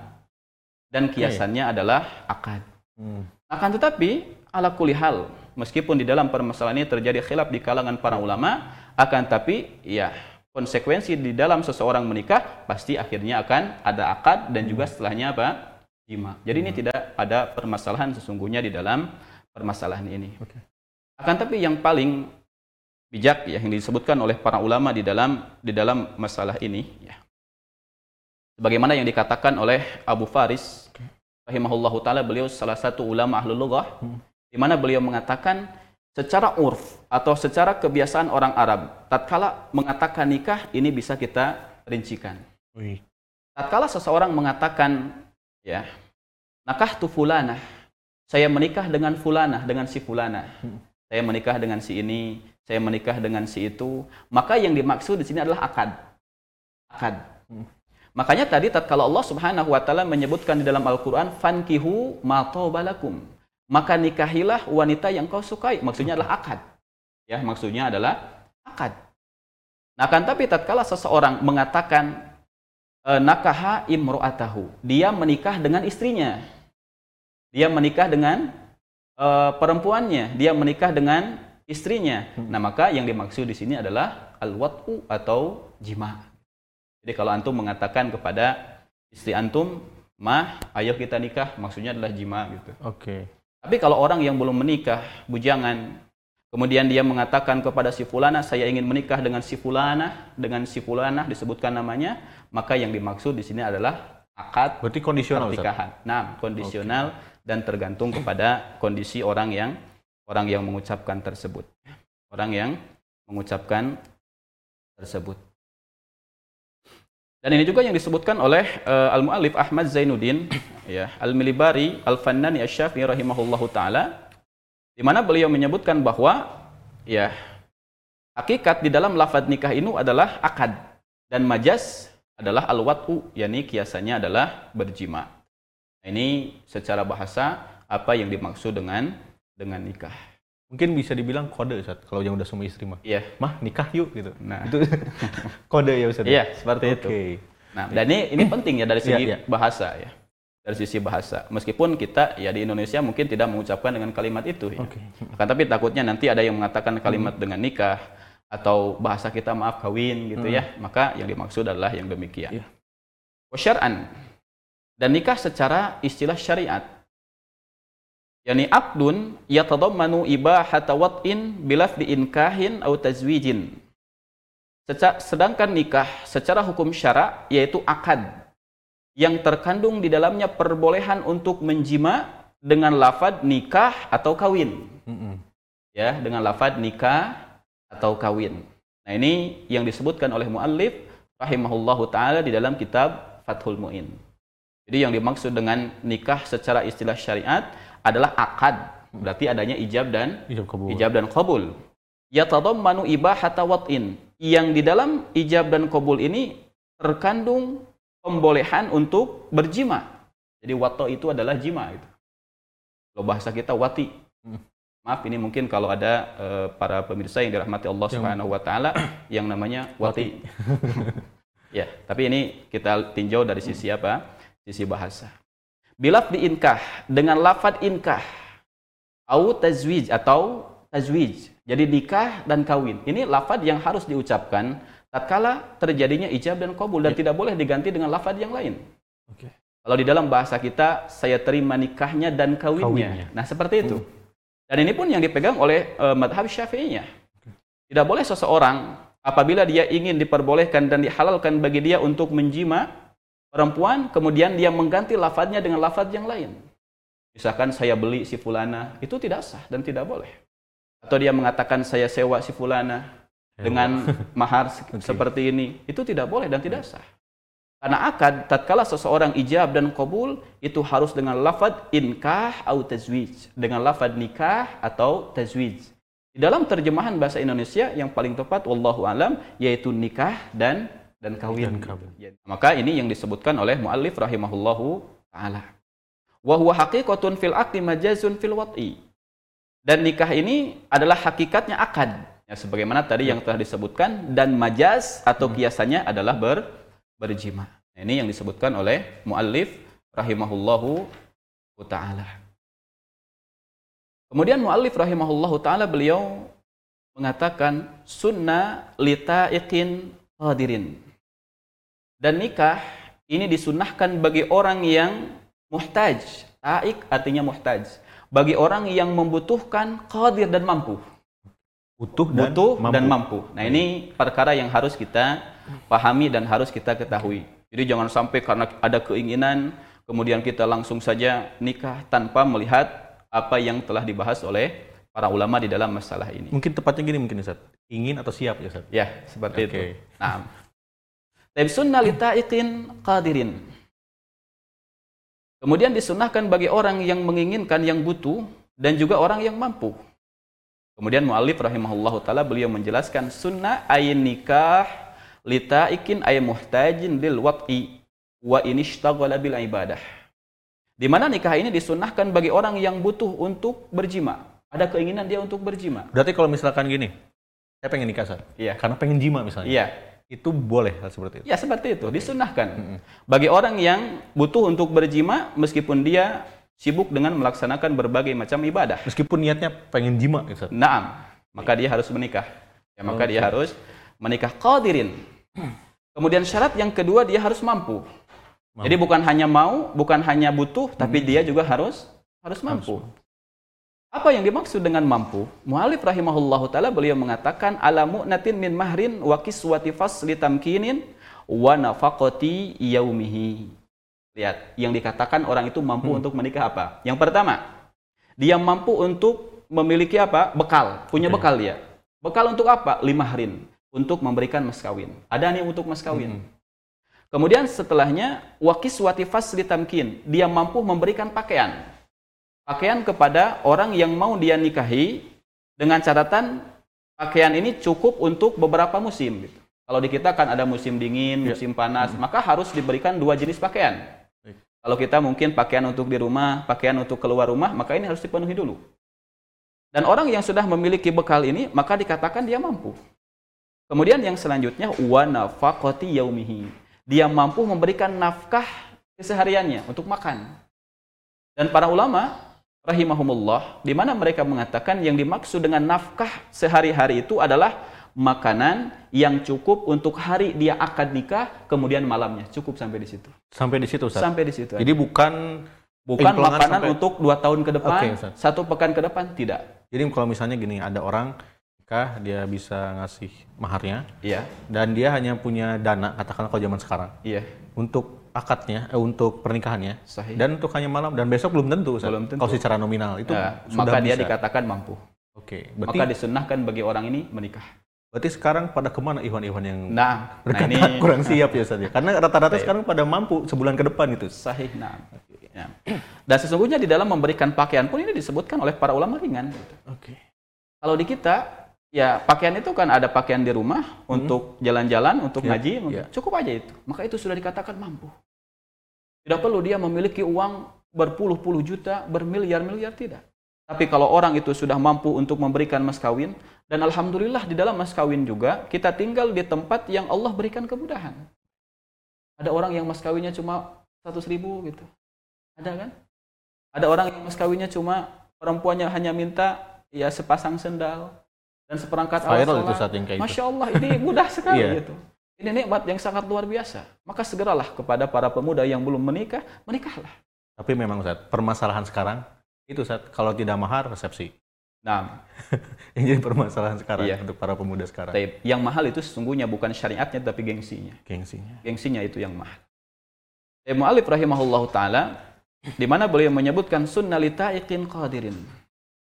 Dan kiasannya adalah akad. Hmm. Akan tetapi, ala kulli hal, meskipun di dalam permasalahan ini terjadi khilaf di kalangan para ulama, akan tapi ya konsekuensi di dalam seseorang menikah pasti akhirnya akan ada akad dan juga setelahnya apa? jima. Jadi ini tidak ada permasalahan sesungguhnya di dalam permasalahan ini. Akan tapi yang paling bijak ya yang disebutkan oleh para ulama di dalam di dalam masalah ini ya. Sebagaimana yang dikatakan oleh Abu Faris rahimahullahu taala beliau salah satu ulama ahlul lughah di mana beliau mengatakan secara urf atau secara kebiasaan orang Arab tatkala mengatakan nikah ini bisa kita rincikan. Tatkala seseorang mengatakan ya nakah tu fulanah saya menikah dengan fulanah dengan si fulanah. Saya menikah dengan si ini saya menikah dengan si itu. Maka yang dimaksud di sini adalah akad. Akad. Makanya tadi tatkala Allah Subhanahu wa taala menyebutkan di dalam Al-Qur'an fankihu ma balakum maka nikahilah wanita yang kau sukai maksudnya adalah akad ya maksudnya adalah akad nah kan tapi tatkala seseorang mengatakan e, nakaha imro'atahu. Dia menikah dengan istrinya. Dia menikah dengan e, perempuannya. Dia menikah dengan istrinya. Nah, maka yang dimaksud di sini adalah al-wat'u atau jima. Jadi kalau antum mengatakan kepada istri antum, "Mah, ayo kita nikah," maksudnya adalah jima gitu. Oke. Tapi kalau orang yang belum menikah, bujangan, kemudian dia mengatakan kepada si fulana, saya ingin menikah dengan si fulana, dengan si fulana disebutkan namanya, maka yang dimaksud di sini adalah akad Berarti kondisional pernikahan. Nah, kondisional dan tergantung kepada kondisi orang yang orang yang mengucapkan tersebut. Orang yang mengucapkan tersebut. Dan ini juga yang disebutkan oleh eh, Al-Muallif Ahmad Zainuddin ya, Al-Milibari Al-Fannani Asy-Syafi'i rahimahullahu taala di mana beliau menyebutkan bahwa ya hakikat di dalam lafaz nikah ini adalah akad dan majas adalah al-wat'u yakni kiasannya adalah berjima. Nah, ini secara bahasa apa yang dimaksud dengan dengan nikah. Mungkin bisa dibilang kode Ustaz kalau yang udah sama istri mah. Iya. Mah nikah yuk gitu. Nah. Itu kode ya Ustaz. Iya, seperti itu. Oke. Nah, dan ini ini penting ya dari segi Iya, iya. bahasa ya. Dari sisi bahasa. Meskipun kita ya di Indonesia mungkin tidak mengucapkan dengan kalimat itu ya. Hmm. Akan tapi takutnya nanti ada yang mengatakan kalimat dengan nikah atau bahasa kita maaf kawin gitu ya. Maka yang dimaksud adalah yang demikian. Hmm. Wasyar'an. Dan nikah secara istilah syariat. Yani abdun yatadammanu ibahata wat'in bilafdi inkahin atau tazwijin. Sedangkan nikah secara hukum syara yaitu akad yang terkandung di dalamnya perbolehan untuk menjima dengan lafad nikah atau kawin. Mm-mm. Ya, dengan lafaz nikah atau kawin. Nah, ini yang disebutkan oleh muallif rahimahullahu taala di dalam kitab Fathul Muin. Jadi yang dimaksud dengan nikah secara istilah syariat adalah akad. Berarti adanya ijab dan Ijab kabul. ijab dan qabul. Yatadammanu ibahata wat'in. Yang di dalam ijab dan qabul ini terkandung pembolehan untuk berjima. Jadi wato itu adalah jima itu. Kalau bahasa kita wati. Hmm. Maaf ini mungkin kalau ada eh, para pemirsa yang dirahmati Allah Yang- Subhanahu wa taala yang namanya wati. ya, tapi ini kita tinjau dari sisi apa? Sisi bahasa. Bilaf diinkah dengan lafad inkah au tazwij atau tazwij. Jadi nikah dan kawin. Ini lafad yang harus diucapkan tatkala terjadinya ijab dan kabul dan tidak boleh diganti dengan lafad yang lain. Oke. Kalau di dalam bahasa kita saya terima nikahnya dan kawinnya. Kawinnya. Nah, seperti itu. Dan ini pun yang dipegang oleh uh, madhab syafi'iyah. Tidak boleh seseorang apabila dia ingin diperbolehkan dan dihalalkan bagi dia untuk menjima perempuan, kemudian dia mengganti lafadznya dengan lafadz yang lain. Misalkan saya beli si fulana, itu tidak sah dan tidak boleh. Atau dia mengatakan saya sewa si fulana dengan mahar se- Oke. seperti ini, itu tidak boleh dan tidak sah. Karena akad tatkala seseorang ijab dan kabul itu harus dengan lafad inkah atau tazwij, dengan lafad nikah atau tazwij. Di dalam terjemahan bahasa Indonesia yang paling tepat wallahu alam yaitu nikah dan dan kawin. Dan kawin. Ya. Maka ini yang disebutkan oleh muallif rahimahullahu taala. Wa huwa haqiqatun fil aqdi majazun fil wat'i. Dan nikah ini adalah hakikatnya akad. Ya, sebagaimana tadi yang telah disebutkan dan majaz atau kiasannya adalah ber, berjima. Nah, ini yang disebutkan oleh muallif rahimahullahu taala. Kemudian muallif rahimahullahu taala beliau mengatakan sunnah litaiqin hadirin. Dan nikah ini disunahkan bagi orang yang muhtaj. Taik artinya muhtaj. Bagi orang yang membutuhkan qadir dan mampu. Butuh dan Butuh mampu. dan mampu. Nah ini perkara yang harus kita pahami dan harus kita ketahui. Jadi jangan sampai karena ada keinginan kemudian kita langsung saja nikah tanpa melihat apa yang telah dibahas oleh para ulama di dalam masalah ini. Mungkin tepatnya gini mungkin Ustaz. Ingin atau siap ya Ustaz? Ya, seperti Oke. itu. Nah. Tapi sunnah litaiqin qadirin. Kemudian disunahkan bagi orang yang menginginkan yang butuh dan juga orang yang mampu. Kemudian muallif rahimahullahu taala beliau menjelaskan sunnah ayin nikah litaiqin ay muhtajin lil wat'i wa inishtaghala bil ibadah. Di mana nikah ini disunahkan bagi orang yang butuh untuk berjima. Ada keinginan dia untuk berjima. Berarti kalau misalkan gini, saya pengen nikah Ustaz. Iya. Karena pengen jima misalnya. Iya. Itu boleh hal seperti itu. Ya seperti itu, disunahkan. Bagi orang yang butuh untuk berjima meskipun dia sibuk dengan melaksanakan berbagai macam ibadah. Meskipun niatnya pengen jima Ustaz. Naam, maka dia harus menikah. Ya, maka dia Oke. harus menikah qadirin. Kemudian syarat yang kedua dia harus mampu. Mampu. Jadi bukan hanya mau, bukan hanya butuh, tapi dia juga harus harus mampu. Apa yang dimaksud dengan mampu? Mu'alif rahimahullahu taala beliau mengatakan ala mu'natin min mahrin wa kiswati fasli tamkinin wa nafaqati yaumihi. Lihat, yang dikatakan orang itu mampu untuk menikah apa? Yang pertama, dia mampu untuk memiliki apa? Bekal, punya Oke. bekal dia. Bekal untuk apa? Lima harin, untuk memberikan mas kawin. Ada nih untuk mas kawin. Kemudian setelahnya wakis watifas tamkin, dia mampu memberikan pakaian. Pakaian kepada orang yang mau dia nikahi dengan catatan pakaian ini cukup untuk beberapa musim. gitu. Kalau di kita kan ada musim dingin, Ya. musim panas, maka harus diberikan dua jenis pakaian. Kalau kita mungkin pakaian untuk di rumah, pakaian untuk keluar rumah, maka ini harus dipenuhi dulu. Dan orang yang sudah memiliki bekal ini, maka dikatakan dia mampu. Kemudian yang selanjutnya wa yaumihi. Dia mampu memberikan nafkah kesehariannya untuk makan. Dan para ulama rahimahumullah di mana mereka mengatakan yang dimaksud dengan nafkah sehari-hari itu adalah makanan yang cukup untuk hari dia akad nikah kemudian malamnya cukup sampai di situ. Sampai di situ Ustaz. Sampai di situ. Jadi bukan bukan makanan sampai- untuk dua tahun ke depan, Ustaz. satu pekan ke depan tidak. Jadi kalau misalnya gini, ada orang nikah dia bisa ngasih maharnya Iya, dan dia hanya punya dana katakanlah kalau zaman sekarang iya. untuk akadnya, eh, untuk pernikahannya, Sahih. dan untuk hanya malam dan besok belum tentu, Ustaz. Belum tentu. Kalau secara nominal itu Ya, sudah maka dia bisa. dikatakan mampu. Oke, berarti Maka disunnahkan bagi orang ini menikah. Berarti sekarang pada ke mana Iwan-Iwan yang Nah, nah berkata ini kurang siap ya Ustaz ya? Karena rata-rata sekarang pada mampu sebulan ke depan itu. sahih. Nah, ya. Dan sesungguhnya di dalam memberikan pakaian pun ini disebutkan oleh para ulama ringan. Oke. Kalau di kita, ya pakaian itu kan ada pakaian di rumah untuk jalan-jalan, untuk Ya, ngaji, ya. cukup aja itu. Maka itu sudah dikatakan mampu. Tidak perlu dia memiliki uang berpuluh-puluh juta, bermiliar-miliar tidak. Tapi kalau orang itu sudah mampu untuk memberikan mas kawin, dan alhamdulillah di dalam mas kawin juga kita tinggal di tempat yang Allah berikan kemudahan. Ada orang yang mas kawinnya cuma 100 ribu gitu. Ada kan? Ada orang yang mas kawinnya cuma perempuannya hanya minta ya sepasang sendal dan seperangkat alat itu sholat. saat yang kayak itu. Masya Allah, ini mudah sekali Iya. gitu. Ini nikmat yang sangat luar biasa. Maka segeralah kepada para pemuda yang belum menikah, menikahlah. Tapi memang Ustaz, permasalahan sekarang itu Ustaz, kalau tidak mahar resepsi. Nah, Yang jadi permasalahan sekarang Iya. untuk para pemuda sekarang. taib. yang mahal itu sesungguhnya bukan syariatnya tapi gengsinya. Gengsinya. Gengsinya itu yang mahal. Taib Mu'alif rahimahullah ta'ala, di mana beliau menyebutkan sunnah litaiqin qadirin.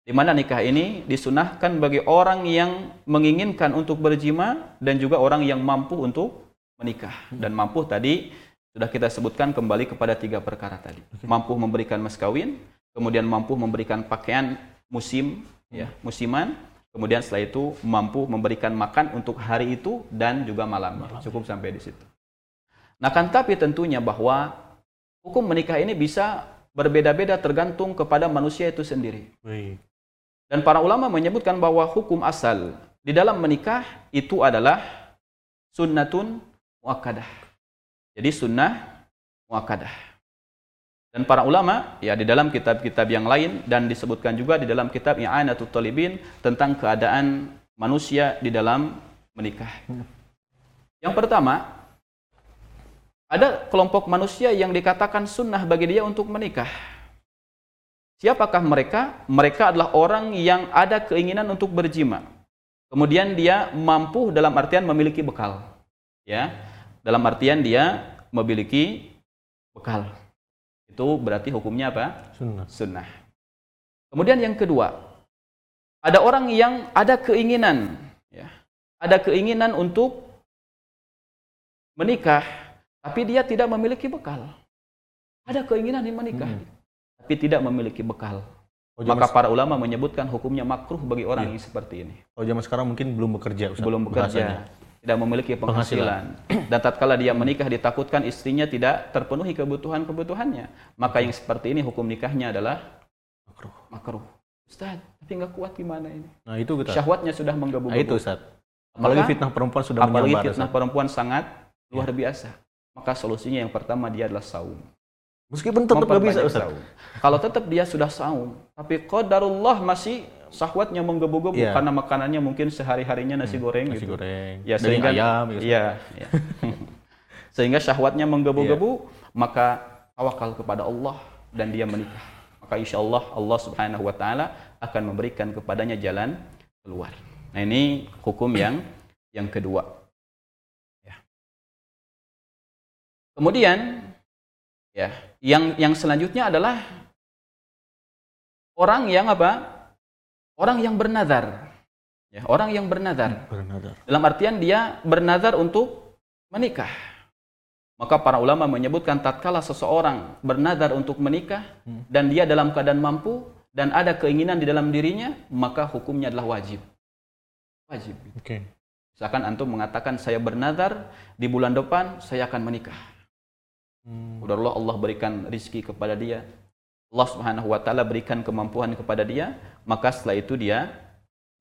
Di mana nikah ini disunahkan bagi orang yang menginginkan untuk berjima dan juga orang yang mampu untuk menikah. Dan mampu tadi sudah kita sebutkan kembali kepada tiga perkara tadi. Mampu memberikan mas kawin, kemudian mampu memberikan pakaian musim, ya, musiman, kemudian setelah itu mampu memberikan makan untuk hari itu dan juga malamnya. Cukup sampai di situ. Nah, kan tapi tentunya bahwa hukum menikah ini bisa berbeda-beda tergantung kepada manusia itu sendiri. Baik. Dan para ulama menyebutkan bahwa hukum asal di dalam menikah itu adalah sunnatun muakkadah. Jadi sunnah muakkadah. Dan para ulama ya di dalam kitab-kitab yang lain dan disebutkan juga di dalam kitab I'anatul Talibin tentang keadaan manusia di dalam menikah. Yang pertama, ada kelompok manusia yang dikatakan sunnah bagi dia untuk menikah. Siapakah mereka? Mereka adalah orang yang ada keinginan untuk berjima. Kemudian dia mampu dalam artian memiliki bekal. Ya. Dalam artian dia memiliki bekal. Itu berarti hukumnya apa? Sunnah. Sunnah. Kemudian yang kedua, ada orang yang ada keinginan, ya, ada keinginan untuk menikah, tapi dia tidak memiliki bekal. Ada keinginan yang menikah, Hmm. tapi tidak memiliki bekal. Oh, Maka para ulama menyebutkan hukumnya makruh bagi orang yang seperti ini. oh, zaman sekarang mungkin belum bekerja Ustaz, Belum bahasanya. Tidak memiliki penghasilan. Dan tatkala dia menikah ditakutkan istrinya tidak terpenuhi kebutuhan-kebutuhannya. Maka yang seperti ini hukum nikahnya adalah Makruh. makruh. Ustaz, tapi nggak kuat gimana ini? Nah, itu kita. Syahwatnya sudah Nah, itu menggebu-gebu. Ustaz. Apalagi Maka- fitnah perempuan sudah Apalagi menyebar. fitnah Ustaz. perempuan sangat luar biasa. Maka solusinya yang pertama dia adalah saum. Meskipun tetap nggak bisa Ustaz. saum. Kalau tetap dia sudah saum, tapi qadarullah masih syahwatnya menggebu-gebu Iya. karena makanannya mungkin sehari-harinya nasi goreng Nasi gitu. goreng, Ya, daging sehingga- ayam gitu. Iya, iya. Sehingga syahwatnya menggebu-gebu, Iya. maka tawakal kepada Allah dan dia menikah. Maka insya Allah Allah Subhanahu wa taala akan memberikan kepadanya jalan keluar. Nah, ini hukum yang yang kedua. Ya. Kemudian ya, yang yang selanjutnya adalah orang yang apa? Orang yang bernazar. Ya, orang yang bernazar. Bernadar. Dalam artian dia bernazar untuk menikah. Maka para ulama menyebutkan tatkala seseorang bernazar untuk menikah Hmm. dan dia dalam keadaan mampu dan ada keinginan di dalam dirinya, maka hukumnya adalah wajib. Wajib. Oke. Misalkan antum mengatakan saya bernazar di bulan depan saya akan menikah. Hmm. Udah Allah berikan rizki kepada dia. Allah Subhanahu wa taala berikan kemampuan kepada dia, maka setelah itu dia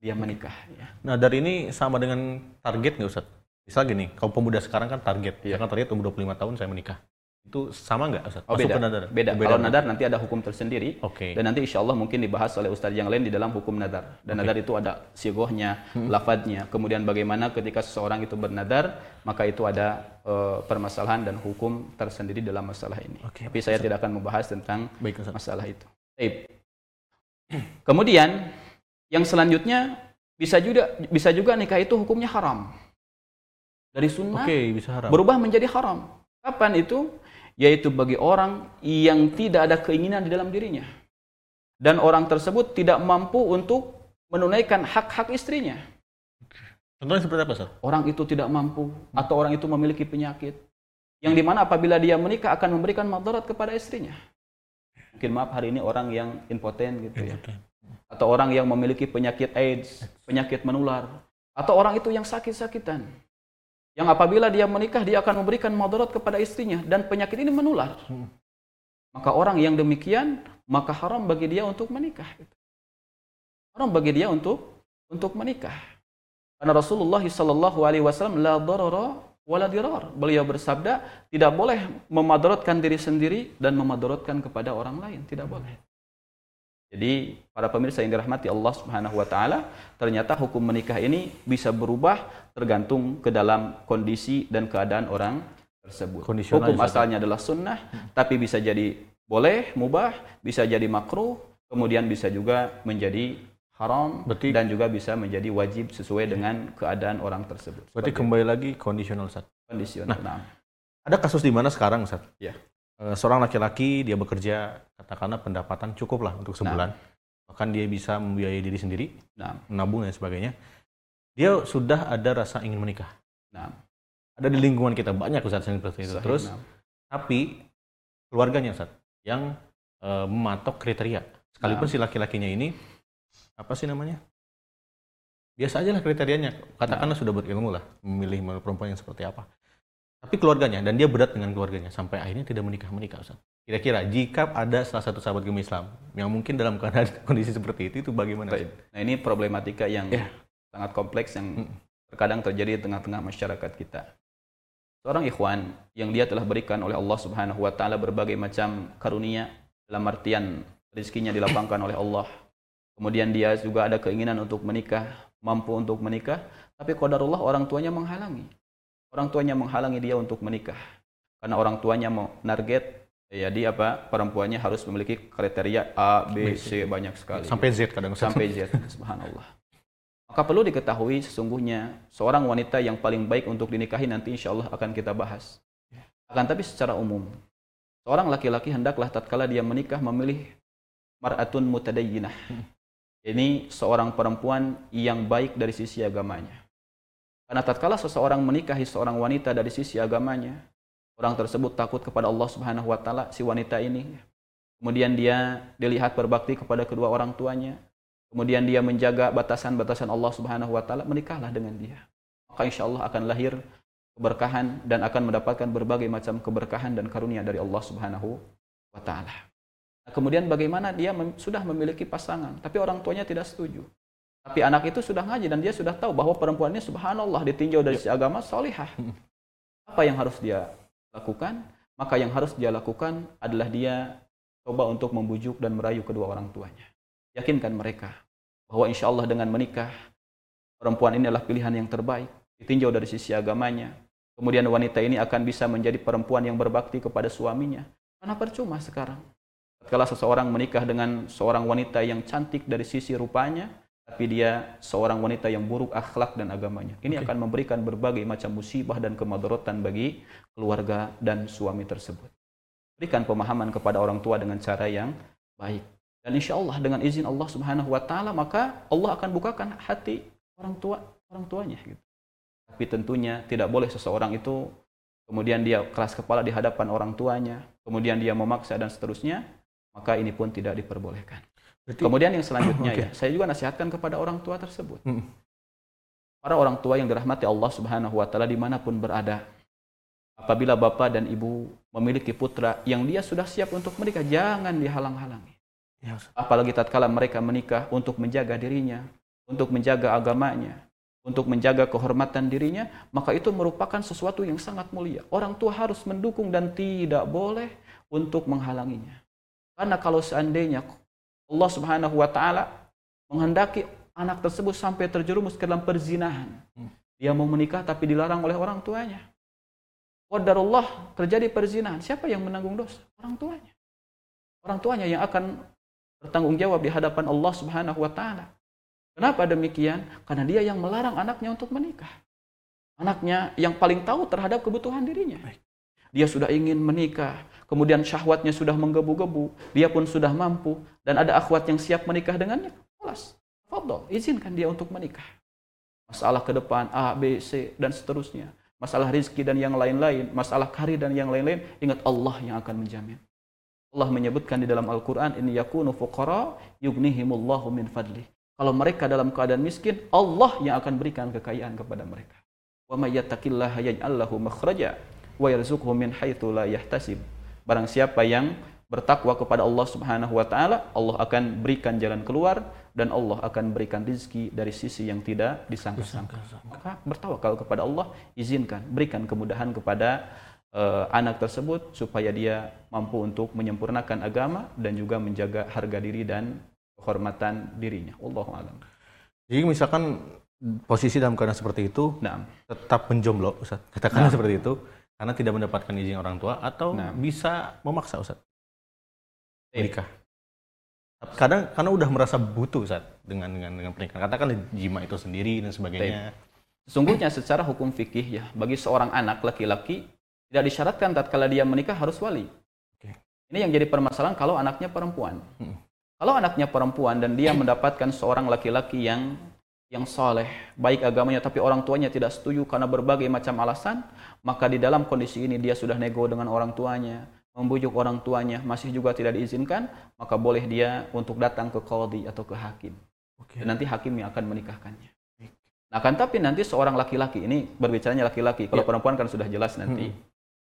dia menikah ya. Nah, dari ini sama dengan target nggak Ustaz? Misal gini, kalau pemuda sekarang kan target, ya kan target umur 25 tahun saya menikah. Itu sama nggak Ustaz? Oh, Masuk beda. nadar? Beda. Oh, Kalau kan? nadar nanti ada hukum tersendiri. Oke. Dan nanti insya Allah mungkin dibahas oleh ustadz yang lain di dalam hukum nadar. Dan Oke. nadar itu ada sigohnya, Hmm. lafadznya. Kemudian bagaimana ketika seseorang itu bernadar, maka itu ada eh, permasalahan dan hukum tersendiri dalam masalah ini. Oke. Tapi saya tidak akan membahas tentang Baik Ustaz. masalah itu. Baik. Kemudian yang selanjutnya bisa juga bisa juga nikah itu hukumnya haram. Dari sunnah Oke, bisa haram. berubah menjadi haram. Kapan itu? Yaitu bagi orang yang tidak ada keinginan di dalam dirinya dan orang tersebut tidak mampu untuk menunaikan hak-hak istrinya. Contohnya seperti apa, Ustaz? Orang itu tidak mampu atau orang itu memiliki penyakit yang di mana apabila dia menikah akan memberikan madarat kepada istrinya. Mungkin maaf hari ini orang yang impoten gitu ya. Atau orang yang memiliki penyakit AIDS, penyakit menular. Atau orang itu yang sakit-sakitan. Yang apabila dia menikah, dia akan memberikan madarat kepada istrinya. Dan penyakit ini menular. Maka orang yang demikian, maka haram bagi dia untuk menikah. Haram bagi dia untuk untuk menikah. Karena Rasulullah Sallallahu Alaihi Wasallam la darara wala dirar. Beliau bersabda, tidak boleh memadaratkan diri sendiri dan memadaratkan kepada orang lain, tidak boleh. Jadi para pemirsa yang dirahmati Allah Subhanahu wa taala, ternyata hukum menikah ini bisa berubah tergantung ke dalam kondisi dan keadaan orang tersebut. Kondisional hukum asalnya adalah sunnah, tapi bisa jadi boleh, mubah, bisa jadi makruh, kemudian bisa juga menjadi haram Berarti- dan juga bisa menjadi wajib sesuai dengan keadaan orang tersebut. Berarti kembali lagi kondisional, Ustaz. kondisional. Nah, Ada kasus di mana sekarang, Ustaz? Ya. Eh, Seorang laki-laki dia bekerja katakanlah pendapatan cukup lah untuk sebulan. Bahkan dia bisa membiayai diri sendiri, nah, menabung dan sebagainya. Dia sudah ada rasa ingin menikah. nah. Ada di lingkungan kita banyak Ustaz yang seperti itu. Terus nah. tapi keluarganya Ustaz yang eh, mematok kriteria. Sekalipun Nah. si laki-lakinya ini apa sih namanya? Biasa aja lah kriterianya. Katakanlah sudah berilmu lah memilih perempuan yang seperti apa. Tapi keluarganya dan dia berat dengan keluarganya sampai akhirnya tidak menikah menikah Ustaz. Kira-kira jika ada salah satu sahabat gemi Islam yang mungkin dalam keadaan kondisi seperti itu itu bagaimana? Ustaz? Nah ini problematika yang Ya. sangat kompleks yang terkadang terjadi di tengah-tengah masyarakat kita. Seorang ikhwan yang dia telah berikan oleh Allah Subhanahu wa taala berbagai macam karunia dalam artian rezekinya dilapangkan oleh Allah. Kemudian dia juga ada keinginan untuk menikah, mampu untuk menikah, tapi qadarullah orang tuanya menghalangi. Orang tuanya menghalangi dia untuk menikah. Karena orang tuanya mau target ya dia apa? Perempuannya harus memiliki kriteria A, B, C banyak sekali. Sampai Z kadang sampai Z subhanallah. Maka perlu diketahui sesungguhnya seorang wanita yang paling baik untuk dinikahi nanti insya Allah akan kita bahas. Akan tapi secara umum seorang laki-laki hendaklah tatkala dia menikah memilih mar'atun mutadayyinah. Ini seorang perempuan yang baik dari sisi agamanya karena tatkala seseorang menikahi seorang wanita dari sisi agamanya orang tersebut takut kepada Allah Subhanahu wa taala si wanita ini kemudian dia dilihat berbakti kepada kedua orang tuanya kemudian dia menjaga batasan-batasan Allah Subhanahu wa taala, menikahlah dengan dia. Maka insya Allah akan lahir keberkahan dan akan mendapatkan berbagai macam keberkahan dan karunia dari Allah Subhanahu wa taala. Kemudian bagaimana dia sudah memiliki pasangan, tapi orang tuanya tidak setuju. Tapi anak itu sudah ngaji dan dia sudah tahu bahwa perempuan ini subhanallah ditinjau dari si agama solihah. Apa yang harus dia lakukan? Maka yang harus dia lakukan adalah dia coba untuk membujuk dan merayu kedua orang tuanya. Yakinkan mereka bahwa insya Allah dengan menikah perempuan ini adalah pilihan yang terbaik ditinjau dari sisi agamanya kemudian wanita ini akan bisa menjadi perempuan yang berbakti kepada suaminya karena percuma sekarang kalau seseorang menikah dengan seorang wanita yang cantik dari sisi rupanya tapi dia seorang wanita yang buruk akhlak dan agamanya ini Oke. akan memberikan berbagai macam musibah dan kemadaratan bagi keluarga dan suami tersebut berikan pemahaman kepada orang tua dengan cara yang baik dan insya Allah dengan izin Allah Subhanahu Wa Taala maka Allah akan bukakan hati orang tua orang tuanya. Gitu. Tapi tentunya tidak boleh seseorang itu kemudian dia keras kepala di hadapan orang tuanya, kemudian dia memaksa dan seterusnya, maka ini pun tidak diperbolehkan. Berarti Kemudian yang selanjutnya Oke. ya, saya juga nasihatkan kepada orang tua tersebut. Mm. Para orang tua yang dirahmati Allah Subhanahu Wa Taala di mana pun berada, apabila bapak dan ibu memiliki putra yang dia sudah siap untuk menikah, jangan dihalang-halangi. Ya, apalagi tatkala mereka menikah untuk menjaga dirinya, untuk menjaga agamanya, untuk menjaga kehormatan dirinya, maka itu merupakan sesuatu yang sangat mulia. Orang tua harus mendukung dan tidak boleh untuk menghalanginya. Karena kalau seandainya Allah Subhanahu wa taala menghendaki anak tersebut sampai terjerumus ke dalam perzinahan, Hmm. dia mau menikah tapi dilarang oleh orang tuanya. Qadarullah terjadi perzinahan, siapa yang menanggung dosa? Orang tuanya. Orang tuanya yang akan bertanggung jawab di hadapan Allah Subhanahu wa taala. Kenapa demikian? Karena dia yang melarang anaknya untuk menikah. Anaknya yang paling tahu terhadap kebutuhan dirinya. Baik. Dia sudah ingin menikah, kemudian syahwatnya sudah menggebu-gebu, dia pun sudah mampu, dan ada akhwat yang siap menikah dengannya, kelas, fadol, izinkan dia untuk menikah. Masalah ke depan A, B, C, dan seterusnya. Masalah rizki dan yang lain-lain, masalah karir dan yang lain-lain, ingat Allah yang akan menjamin. Allah menyebutkan di dalam Al-Quran, ini yakunu fuqara yugnihimullahu min fadlih. Kalau mereka dalam keadaan miskin, Allah yang akan berikan kekayaan kepada mereka. Wa may yattaqillaha yaj'al lahu makhraja wa yarzuqhu min haitsu la yahtasib. Barang siapa yang bertakwa kepada Allah Subhanahu wa taala, Allah akan berikan jalan keluar dan Allah akan berikan rizki dari sisi yang tidak disangka-sangka. Maka bertawakal kepada Allah, izinkan, berikan kemudahan kepada uh, anak tersebut supaya dia mampu untuk menyempurnakan agama dan juga menjaga harga diri dan kehormatan dirinya. Allahu a'lam. Jadi misalkan posisi dalam keadaan seperti itu Nah, tetap menjomblo Ustaz. Katakanlah Nah. seperti itu karena tidak mendapatkan izin orang tua atau Nah. bisa memaksa Ustaz Eh. menikah. Kadang karena udah merasa butuh Ustaz dengan dengan dengan pernikahan. Katakan jima itu sendiri dan sebagainya. Sesungguhnya secara hukum fikih ya, bagi seorang anak laki-laki tidak disyaratkan tatkala dia menikah harus wali. Oke. Ini yang jadi permasalahan kalau anaknya perempuan. Hmm. Kalau anaknya perempuan dan dia mendapatkan seorang laki-laki yang yang soleh, baik agamanya, tapi orang tuanya tidak setuju karena berbagai macam alasan, maka di dalam kondisi ini dia sudah nego dengan orang tuanya, membujuk orang tuanya, masih juga tidak diizinkan, maka boleh dia untuk datang ke qadhi atau ke hakim. Oke. Dan nanti hakim yang akan menikahkannya. Nah kan tapi nanti seorang laki-laki ini berbicaranya laki-laki. Kalau Ya. perempuan kan sudah jelas nanti.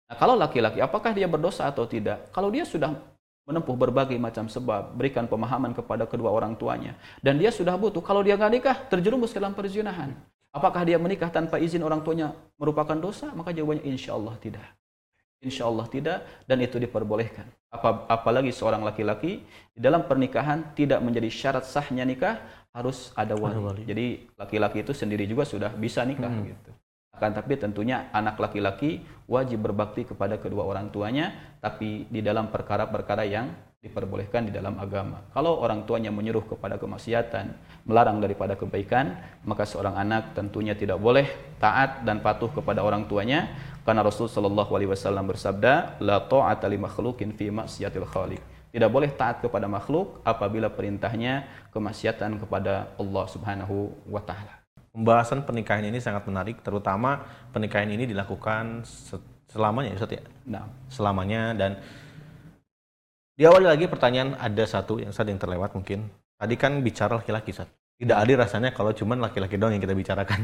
Nah kalau laki-laki apakah dia berdosa atau tidak? Kalau dia sudah menempuh berbagai macam sebab, berikan pemahaman kepada kedua orang tuanya, dan dia sudah butuh. Kalau dia nggak nikah, terjerumus ke dalam perzinahan. Apakah dia menikah tanpa izin orang tuanya merupakan dosa? Maka jawabannya insya Allah tidak. Insya Allah tidak, dan itu diperbolehkan. Apa, apalagi seorang laki-laki di dalam pernikahan tidak menjadi syarat sahnya nikah harus ada wali. Ada wali. Jadi laki-laki itu sendiri juga sudah bisa nikah Hmm. gitu. Akan tapi tentunya anak laki-laki wajib berbakti kepada kedua orang tuanya, tapi di dalam perkara-perkara yang diperbolehkan di dalam agama. Kalau orang tuanya menyuruh kepada kemaksiatan, melarang daripada kebaikan, maka seorang anak tentunya tidak boleh taat dan patuh kepada orang tuanya, karena Rasul Shallallahu Alaihi Wasallam bersabda, la ta'ata li fi maksiatil khaliq. Tidak boleh taat kepada makhluk apabila perintahnya kemaksiatan kepada Allah Subhanahu wa taala. Pembahasan pernikahan ini sangat menarik, terutama pernikahan ini dilakukan se- selamanya, Ustaz ya. Nah, Selamanya dan diawali lagi pertanyaan ada satu yang Ustaz yang terlewat mungkin. Tadi kan bicara laki-laki, Ustaz. Tidak adil rasanya kalau cuman laki-laki doang yang kita bicarakan.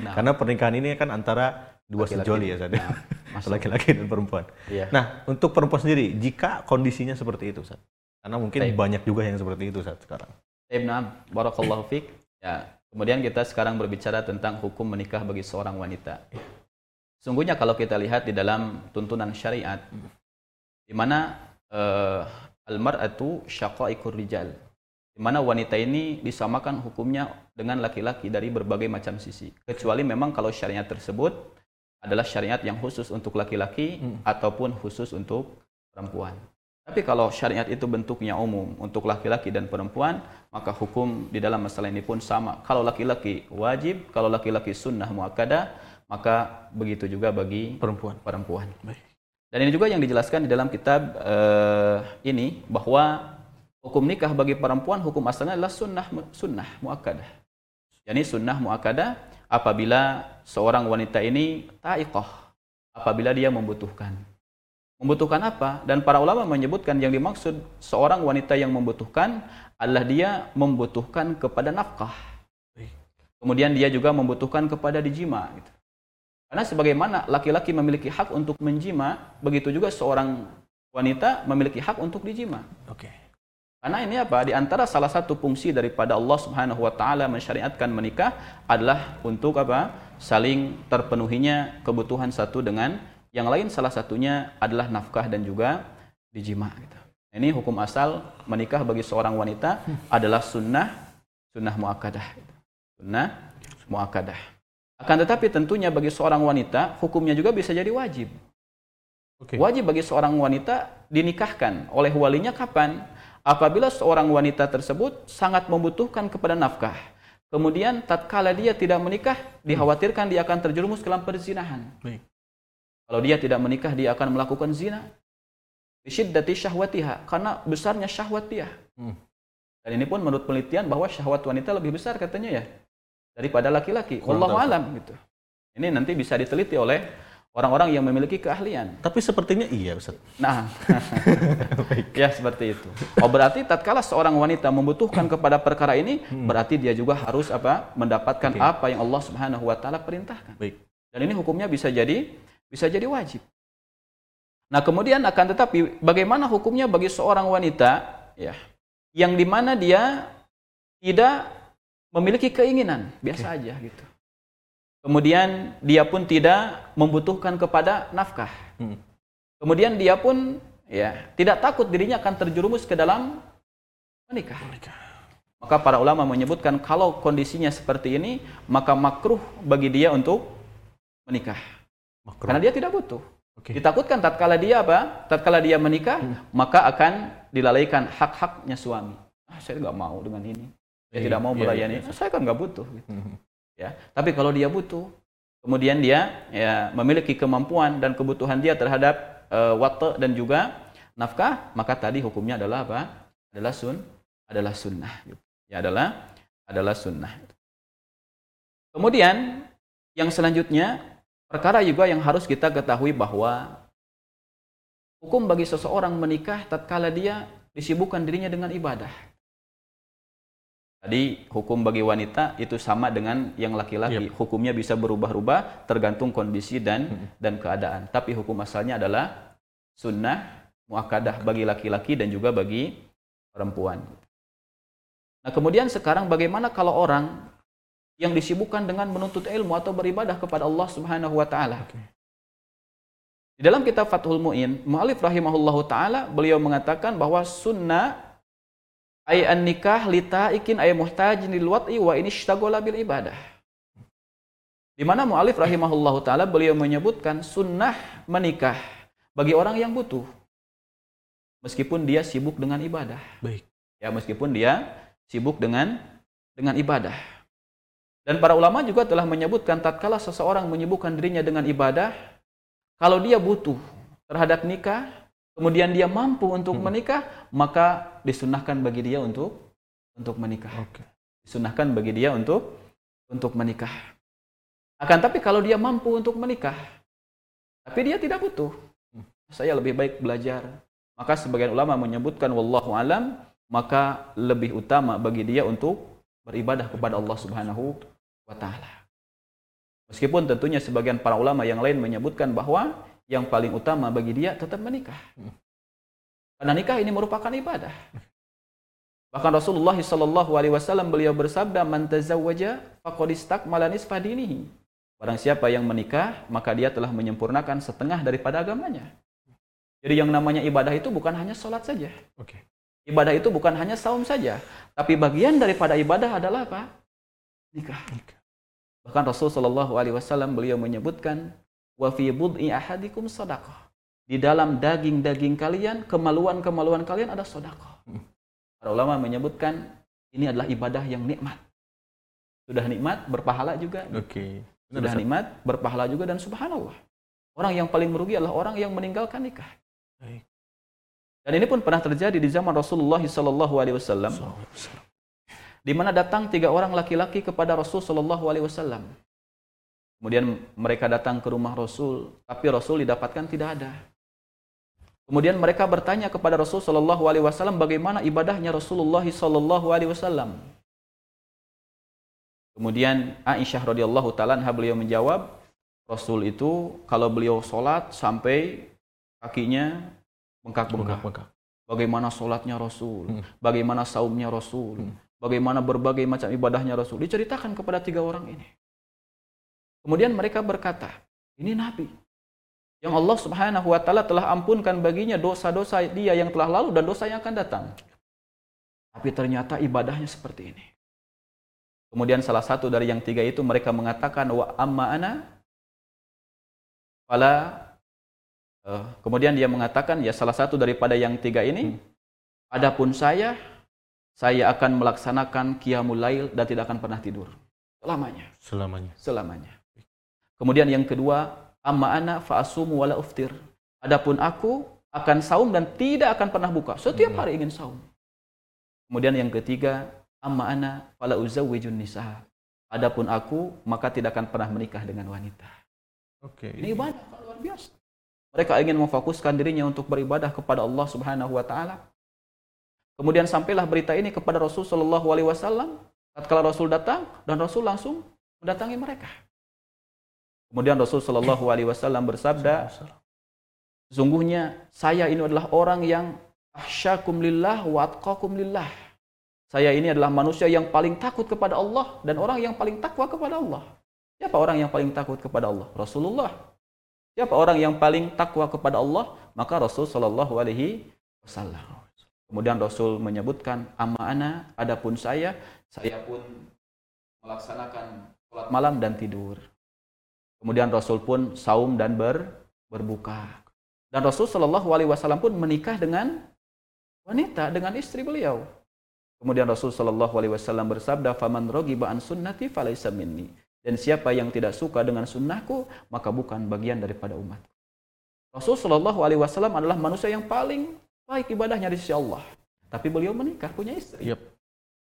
Nah, Karena pernikahan ini kan antara dua Laki-laki. sejoli ya, Ustaz. ya. Nah. Laki-laki dan perempuan. Iya. Nah, untuk perempuan sendiri, jika kondisinya seperti itu, Ustaz. Karena mungkin Baik. banyak juga yang seperti itu saat sekarang. Taib, nah, barakallahu fiq. Ya, kemudian kita sekarang berbicara tentang hukum menikah bagi seorang wanita. Sungguhnya kalau kita lihat di dalam tuntunan syariat di mana eh, al-mar'atu syaqaiqur rijal. Di mana wanita ini disamakan hukumnya dengan laki-laki dari berbagai macam sisi. Kecuali memang kalau syariat tersebut adalah syariat yang khusus untuk laki-laki Hmm. ataupun khusus untuk perempuan. Tapi kalau syariat itu bentuknya umum untuk laki-laki dan perempuan, maka hukum di dalam masalah ini pun sama. Kalau laki-laki wajib, kalau laki-laki sunnah muakkadah, maka begitu juga bagi Perempuan. perempuan. Baik. Dan ini juga yang dijelaskan di dalam kitab eh, ini bahwa hukum nikah bagi perempuan hukum asalnya adalah sunnah sunnah muakkadah. Yani sunnah muakkadah apabila seorang wanita ini ta'iqah, apabila dia membutuhkan. Membutuhkan apa? Dan para ulama menyebutkan yang dimaksud seorang wanita yang membutuhkan adalah dia membutuhkan kepada nafkah. Kemudian dia juga membutuhkan kepada dijima. Gitu. Karena sebagaimana laki-laki memiliki hak untuk menjima, begitu juga seorang wanita memiliki hak untuk dijima. Oke. Karena ini apa? Di antara salah satu fungsi daripada Allah Subhanahu wa taala mensyariatkan menikah adalah untuk apa? Saling terpenuhinya kebutuhan satu dengan yang lain salah satunya adalah nafkah dan juga dijima gitu. Ini hukum asal menikah bagi seorang wanita adalah sunnah sunnah muakkadah. gitu. Sunnah muakkadah. Akan tetapi tentunya bagi seorang wanita hukumnya juga bisa jadi wajib. Oke. Wajib bagi seorang wanita dinikahkan oleh walinya kapan? Apabila seorang wanita tersebut sangat membutuhkan kepada nafkah. Kemudian tatkala dia tidak menikah, dikhawatirkan dia akan terjerumus ke dalam perzinahan. Baik. Kalau dia tidak menikah, dia akan melakukan zina. Bisyiddati syahwatiha, karena besarnya syahwat dia. Hmm. Dan ini pun menurut penelitian bahwa syahwat wanita lebih besar katanya ya daripada laki-laki. Wallahu alam gitu. Ini nanti bisa diteliti oleh orang-orang yang memiliki keahlian. Tapi sepertinya iya, Ustaz. Nah, ya seperti itu. Oh berarti tatkala seorang wanita membutuhkan kepada perkara ini, berarti dia juga harus apa? Mendapatkan Oke. apa yang Allah Subhanahu wa taala perintahkan. Baik. Dan ini hukumnya bisa jadi bisa jadi wajib. Nah, kemudian akan tetapi bagaimana hukumnya bagi seorang wanita ya yang di mana dia tidak memiliki keinginan, biasa aja gitu. Kemudian dia pun tidak membutuhkan kepada nafkah. Hmm. Kemudian dia pun ya tidak takut dirinya akan terjerumus ke dalam menikah. Maka para ulama menyebutkan kalau kondisinya seperti ini, maka makruh bagi dia untuk menikah. Makruh. Karena dia tidak butuh. Oke. Ditakutkan tatkala dia apa? Tatkala dia menikah, maka akan dilalaikan hak-haknya suami. Ah, saya nggak mau dengan ini. Saya Iya, tidak mau iya, melayani. iya. Saya kan nggak butuh. gitu. Hmm. Ya, tapi kalau dia butuh, kemudian dia ya memiliki kemampuan dan kebutuhan dia terhadap uh, wate dan juga nafkah, maka tadi hukumnya adalah apa? Adalah sun, adalah sunnah. gitu. Ya adalah adalah sunnah. Kemudian yang selanjutnya perkara juga yang harus kita ketahui bahwa hukum bagi seseorang menikah tatkala dia disibukkan dirinya dengan ibadah. Tadi hukum bagi wanita itu sama dengan yang laki-laki. Hukumnya bisa berubah-ubah tergantung kondisi dan dan keadaan. Tapi hukum asalnya adalah sunnah muakadah bagi laki-laki dan juga bagi perempuan. Nah kemudian sekarang bagaimana kalau orang yang disibukkan dengan menuntut ilmu atau beribadah kepada Allah Subhanahu wa taala? Di dalam kitab Fathul Mu'in, Mu'alif rahimahullahu taala beliau mengatakan bahwa sunnah ay an nikah litaikin ay muhtajin lil wat'i wa ini ishtaghala bil ibadah. Di mana mu'alif rahimahullahu taala beliau menyebutkan sunnah menikah bagi orang yang butuh meskipun dia sibuk dengan ibadah. Baik. Ya, meskipun dia sibuk dengan dengan ibadah. Dan para ulama juga telah menyebutkan tatkala seseorang menyibukkan dirinya dengan ibadah, kalau dia butuh terhadap nikah, kemudian dia mampu untuk Hmm. menikah, maka disunahkan bagi dia untuk untuk menikah. Oke. Disunahkan bagi dia untuk untuk menikah. Akan tapi kalau dia mampu untuk menikah, tapi dia tidak butuh, saya lebih baik belajar. Maka sebagian ulama menyebutkan wallahu alam, maka lebih utama bagi dia untuk beribadah kepada Allah Subhanahu wa taala. Meskipun tentunya sebagian para ulama yang lain menyebutkan bahwa yang paling utama bagi dia tetap menikah. Karena nikah ini merupakan ibadah. Bahkan Rasulullah Shallallahu alaihi wasallam beliau bersabda, "Man tazawwaja faqad istakmala nisfa dinihi." Barang siapa yang menikah, maka dia telah menyempurnakan setengah daripada agamanya. Jadi yang namanya ibadah itu bukan hanya sholat saja. Oke. Ibadah itu bukan hanya saum saja, tapi bagian daripada ibadah adalah apa? Nikah. Bahkan Rasul Shallallahu Alaihi Wasallam beliau menyebutkan, wa fi bud'i ahadikum sadaqah. Di dalam daging-daging kalian, kemaluan-kemaluan kalian ada sedekah. Para ulama menyebutkan ini adalah ibadah yang nikmat. Sudah nikmat, berpahala juga. Oke. Benar, Sudah nikmat, berpahala juga dan subhanallah. Orang yang paling merugi adalah orang yang meninggalkan nikah. Baik. Dan ini pun pernah terjadi di zaman Rasulullah Wasallam, di mana datang tiga orang laki-laki kepada Rasul Sallallahu Alaihi Wasallam. Kemudian mereka datang ke rumah Rasul, tapi Rasul didapatkan tidak ada. Kemudian mereka bertanya kepada Rasul Sallallahu Alaihi Wasallam bagaimana ibadahnya Rasulullah Sallallahu Alaihi Wasallam. Kemudian Aisyah radhiyallahu taala beliau menjawab, Rasul itu kalau beliau sholat sampai kakinya bengkak-bengkak. Bengkak-bengkak. Bagaimana sholatnya Rasul, Hmm. bagaimana saumnya Rasul, Hmm. Bagaimana berbagai macam ibadahnya Rasul. Diceritakan kepada tiga orang ini. Kemudian mereka berkata, ini Nabi. Yang Allah subhanahu wa ta'ala telah ampunkan baginya dosa-dosa dia yang telah lalu dan dosa yang akan datang. Tapi ternyata ibadahnya seperti ini. Kemudian salah satu dari yang tiga itu mereka mengatakan, wa amma ana fala Eh, kemudian dia mengatakan, ya salah satu daripada yang tiga ini, adapun saya, saya akan melaksanakan qiyamul lail dan tidak akan pernah tidur. Selamanya, Selamanya. selamanya. Kemudian yang kedua, Amma ana fa'asumu wala uftir. Adapun aku akan saum dan tidak akan pernah buka. Setiap Hmm. hari ingin saum. Kemudian yang ketiga, amma ana fala uzawwijun nisa. Adapun aku maka tidak akan pernah menikah dengan wanita. Oke. Ini ibadah luar biasa. Mereka ingin memfokuskan dirinya untuk beribadah kepada Allah Subhanahu wa taala. Kemudian sampailah berita ini kepada Rasul Shallallahu alaihi wasallam. Tatkala Rasul datang dan Rasul langsung mendatangi mereka. Kemudian Rasul Shallallahu alaihi wasallam bersabda, Sesungguhnya saya ini adalah orang yang ahsyakum lillah lillah. Saya ini adalah manusia yang paling takut kepada Allah dan orang yang paling takwa kepada Allah. Siapa orang yang paling takut kepada Allah? Rasulullah. Siapa orang yang paling takwa kepada Allah? Maka Rasul Shallallahu alaihi wasallam. Kemudian Rasul menyebutkan amma ana adapun saya saya pun melaksanakan sholat malam dan tidur. Kemudian Rasul pun saum dan ber, berbuka. Dan Rasul Shallallahu Alaihi Wasallam pun menikah dengan wanita, dengan istri beliau. Kemudian Rasul Shallallahu Alaihi Wasallam bersabda, "Faman rogiba an sunnati falaisa minni." Dan siapa yang tidak suka dengan sunnahku, maka bukan bagian daripada umat. Rasul Shallallahu Alaihi Wasallam adalah manusia yang paling baik ibadahnya di sisi Allah. Tapi beliau menikah, punya istri. Yep.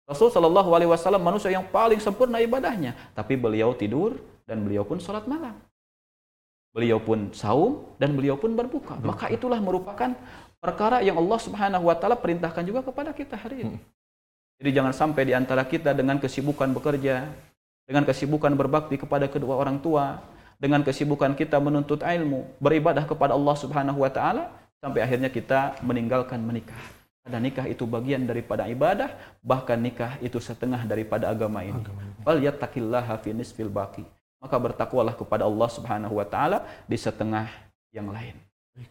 Rasul Shallallahu Alaihi Wasallam manusia yang paling sempurna ibadahnya, tapi beliau tidur dan beliau pun sholat malam. Beliau pun saum dan beliau pun berbuka. Maka itulah merupakan perkara yang Allah Subhanahu Wa Taala perintahkan juga kepada kita hari ini. Jadi jangan sampai di antara kita dengan kesibukan bekerja, dengan kesibukan berbakti kepada kedua orang tua, dengan kesibukan kita menuntut ilmu, beribadah kepada Allah Subhanahu Wa Taala, sampai akhirnya kita meninggalkan menikah. Dan nikah itu bagian daripada ibadah, bahkan nikah itu setengah daripada agama ini. Fal yattaqillaha fi nisfil baqi. Maka bertakwalah kepada Allah Subhanahu wa taala di setengah yang lain.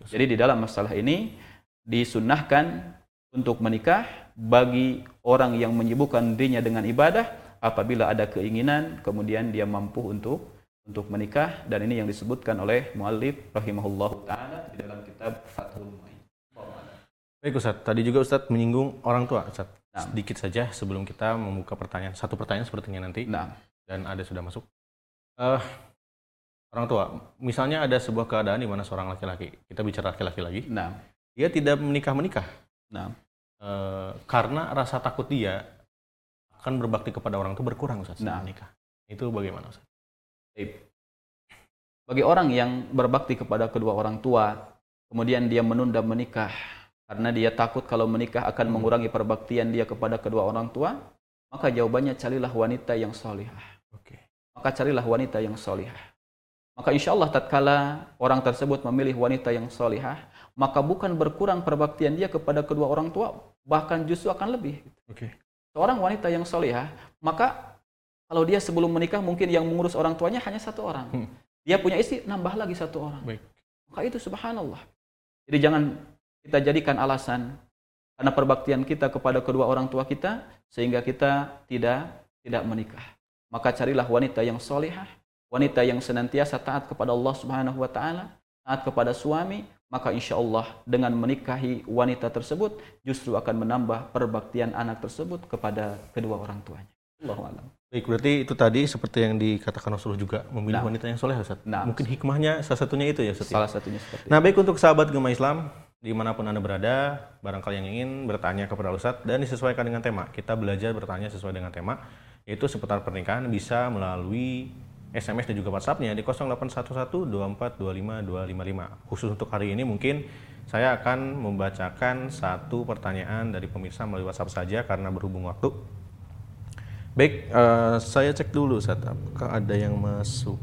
Jadi di dalam masalah ini disunnahkan untuk menikah bagi orang yang menyibukkan dirinya dengan ibadah apabila ada keinginan kemudian dia mampu untuk untuk menikah dan ini yang disebutkan oleh muallif rahimahullahu taala di dalam kitab Fathul Muin. Baik Ustaz, tadi juga Ustaz menyinggung orang tua Ustaz. Nah. Sedikit saja sebelum kita membuka pertanyaan. Satu pertanyaan sepertinya nanti Nah, dan ada sudah masuk. Eh orang tua, misalnya ada sebuah keadaan di mana seorang laki-laki, kita bicara laki-laki lagi, nah, dia tidak menikah-menikah nah. Eh, karena rasa takut dia akan berbakti kepada orang itu berkurang Ustaz Nah. menikah. Itu bagaimana Ustaz? Bagi orang yang berbakti kepada kedua orang tua, kemudian dia menunda menikah karena dia takut kalau menikah akan mengurangi perbaktian dia kepada kedua orang tua, maka jawabannya carilah wanita yang solihah. Oke. Maka carilah wanita yang solihah. Maka insya Allah tatkala orang tersebut memilih wanita yang solihah, maka bukan berkurang perbaktian dia kepada kedua orang tua, bahkan justru akan lebih. Oke. Seorang wanita yang solihah, maka kalau dia sebelum menikah mungkin yang mengurus orang tuanya hanya satu orang. Hmm. Dia punya istri, nambah lagi satu orang. Baik. Maka itu subhanallah. Jadi jangan kita jadikan alasan karena perbaktian kita kepada kedua orang tua kita sehingga kita tidak tidak menikah. Maka carilah wanita yang solihah, wanita yang senantiasa taat kepada Allah Subhanahu wa taala, taat kepada suami, maka insya Allah dengan menikahi wanita tersebut justru akan menambah perbaktian anak tersebut kepada kedua orang tuanya. Allahu a'lam. Baik, berarti itu tadi seperti yang dikatakan Rasulullah juga memilih Nah. wanita yang soleh Ustaz. Nah. Mungkin hikmahnya salah satunya itu ya Ustaz. ya? Salah satunya seperti Nah baik untuk sahabat Gema Islam di mana pun anda berada, barangkali yang ingin bertanya kepada Ustadz dan disesuaikan dengan tema. Kita belajar bertanya sesuai dengan tema, yaitu seputar pernikahan bisa melalui SMS dan juga WhatsAppnya di 0811-2425-255. Khusus untuk hari ini mungkin saya akan membacakan satu pertanyaan dari pemirsa melalui WhatsApp saja karena berhubung waktu. Baik, eh, saya cek dulu Ustadz, apakah ada yang masuk?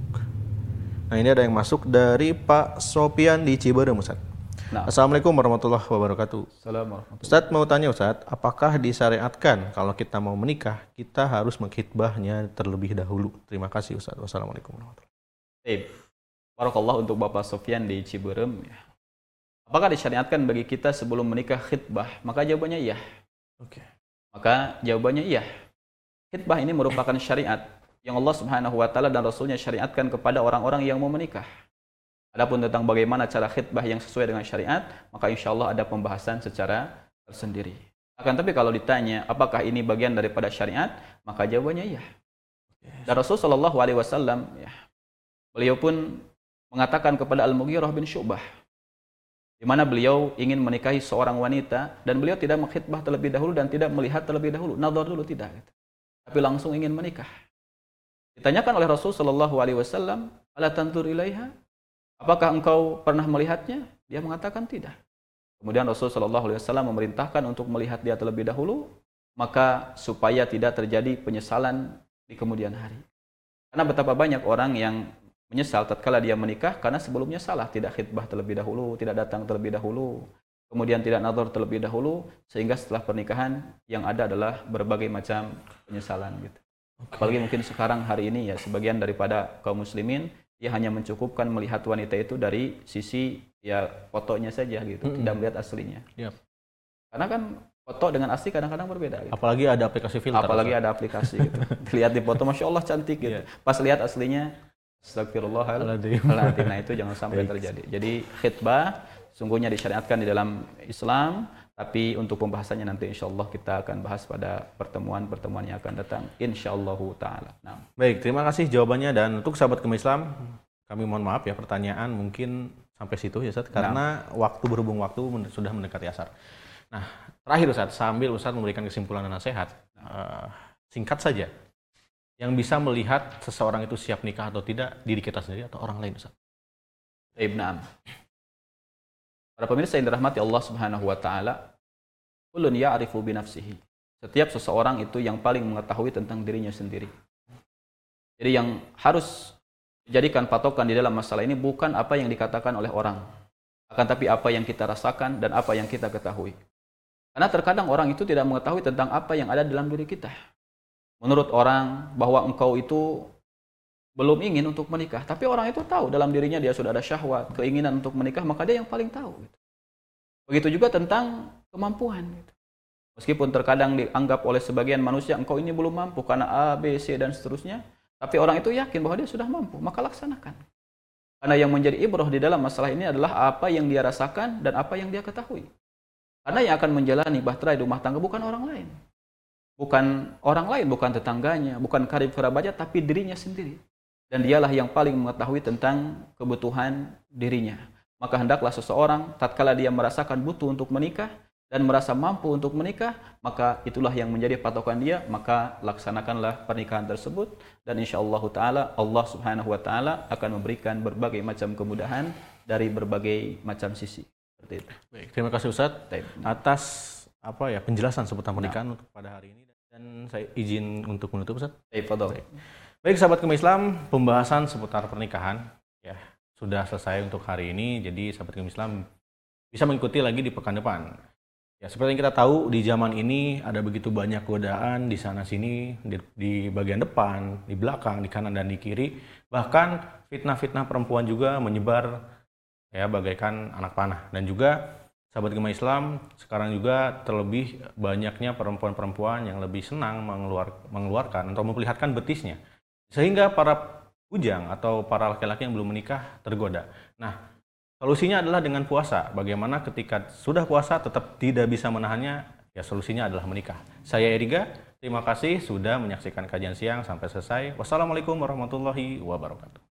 Nah ini ada yang masuk dari Pak Sopian di Ciberem Ustadz. Nah. Assalamualaikum warahmatullahi wabarakatuh. Assalamualaikum. Ustadz mau tanya Ustadz, apakah disyariatkan kalau kita mau menikah, kita harus menghitbahnya terlebih dahulu? Terima kasih Ustadz. Wassalamualaikum warahmatullahi Baik. Barakallah untuk Bapak Sofyan di Ciberem. Ya. Apakah disyariatkan bagi kita sebelum menikah khitbah? Maka jawabannya iya. Oke. Maka jawabannya iya. Khitbah ini merupakan syariat yang Allah Subhanahu wa taala dan Rasulnya syariatkan kepada orang-orang yang mau menikah. Adapun tentang bagaimana cara khitbah yang sesuai dengan syariat, maka insya Allah ada pembahasan secara tersendiri. Akan tapi kalau ditanya apakah ini bagian daripada syariat, maka jawabannya iya. Dan Rasul Shallallahu Alaihi Wasallam, ya, beliau pun mengatakan kepada Al-Mughirah bin Syu'bah di mana beliau ingin menikahi seorang wanita dan beliau tidak mengkhidbah terlebih dahulu dan tidak melihat terlebih dahulu, nazar dulu tidak gitu. Tapi langsung ingin menikah. Ditanyakan oleh Rasul sallallahu alaihi wasallam, "Ala tantur ilaiha?" Apakah engkau pernah melihatnya? Dia mengatakan tidak. Kemudian Rasul sallallahu alaihi wasallam memerintahkan untuk melihat dia terlebih dahulu, maka supaya tidak terjadi penyesalan di kemudian hari. Karena betapa banyak orang yang menyesal tatkala dia menikah karena sebelumnya salah, tidak khidbah terlebih dahulu, tidak datang terlebih dahulu, kemudian tidak nazar terlebih dahulu, sehingga setelah pernikahan yang ada adalah berbagai macam penyesalan gitu. Apalagi mungkin sekarang hari ini ya sebagian daripada kaum muslimin dia hanya mencukupkan melihat wanita itu dari sisi ya fotonya saja gitu, mm -hmm. tidak melihat aslinya. Yep. Karena kan foto dengan asli kadang-kadang berbeda. Gitu. Apalagi ada aplikasi filter. Apalagi ada aplikasi gitu. Lihat di foto, masya Allah cantik gitu. Yeah. Pas lihat aslinya, Astagfirullahaladzim. Nah itu jangan sampai terjadi. Jadi khidbah sungguhnya disyariatkan di dalam Islam, tapi untuk pembahasannya nanti insya Allah kita akan bahas pada pertemuan-pertemuan yang akan datang. Insya Allah Ta'ala. Nah. Baik, terima kasih jawabannya. Dan untuk sahabat kemi Islam, kami mohon maaf ya pertanyaan mungkin sampai situ ya Ustaz, karena nah. waktu berhubung waktu sudah mendekati asar. Nah, terakhir Ustaz, sambil Ustaz memberikan kesimpulan dan nasihat, uh, singkat saja, yang bisa melihat seseorang itu siap nikah atau tidak, diri kita sendiri atau orang lain Ustaz? Ibn Am. Para pemirsa yang dirahmati Allah Subhanahu wa taala, kullun ya'rifu bi nafsihi. Setiap seseorang itu yang paling mengetahui tentang dirinya sendiri. Jadi yang harus dijadikan patokan di dalam masalah ini bukan apa yang dikatakan oleh orang, akan tapi apa yang kita rasakan dan apa yang kita ketahui. Karena terkadang orang itu tidak mengetahui tentang apa yang ada dalam diri kita. Menurut orang bahwa engkau itu belum ingin untuk menikah, tapi orang itu tahu dalam dirinya dia sudah ada syahwat, keinginan untuk menikah, maka dia yang paling tahu. Gitu. Begitu juga tentang kemampuan. Gitu. Meskipun terkadang dianggap oleh sebagian manusia engkau ini belum mampu karena A, B, C dan seterusnya, tapi orang itu yakin bahwa dia sudah mampu, maka laksanakan. Karena yang menjadi ibroh di dalam masalah ini adalah apa yang dia rasakan dan apa yang dia ketahui. Karena yang akan menjalani bahtera di rumah tangga bukan orang lain. Bukan orang lain, bukan tetangganya, bukan karib kerabatnya, tapi dirinya sendiri dan dialah yang paling mengetahui tentang kebutuhan dirinya. Maka hendaklah seseorang tatkala dia merasakan butuh untuk menikah dan merasa mampu untuk menikah, maka itulah yang menjadi patokan dia, maka laksanakanlah pernikahan tersebut dan insyaallah taala Allah Subhanahu wa taala akan memberikan berbagai macam kemudahan dari berbagai macam sisi. Seperti itu. Baik, terima kasih Ustaz atas apa ya penjelasan seputar pernikahan nah. pada hari ini dan saya izin untuk menutup Ustaz. Baik, Baik. Sahabat kemi Islam, pembahasan seputar pernikahan ya sudah selesai untuk hari ini. Jadi sahabat kemi Islam bisa mengikuti lagi di pekan depan. Ya seperti yang kita tahu di zaman ini ada begitu banyak godaan di sana sini di, di bagian depan, di belakang, di kanan dan di kiri. Bahkan fitnah-fitnah perempuan juga menyebar ya bagaikan anak panah dan juga sahabat gemah Islam sekarang juga terlebih banyaknya perempuan-perempuan yang lebih senang mengeluar, mengeluarkan atau memperlihatkan betisnya sehingga para bujang atau para laki-laki yang belum menikah tergoda. Nah, solusinya adalah dengan puasa. Bagaimana ketika sudah puasa tetap tidak bisa menahannya? Ya solusinya adalah menikah. Saya Eriga, terima kasih sudah menyaksikan kajian siang sampai selesai. Wassalamualaikum warahmatullahi wabarakatuh.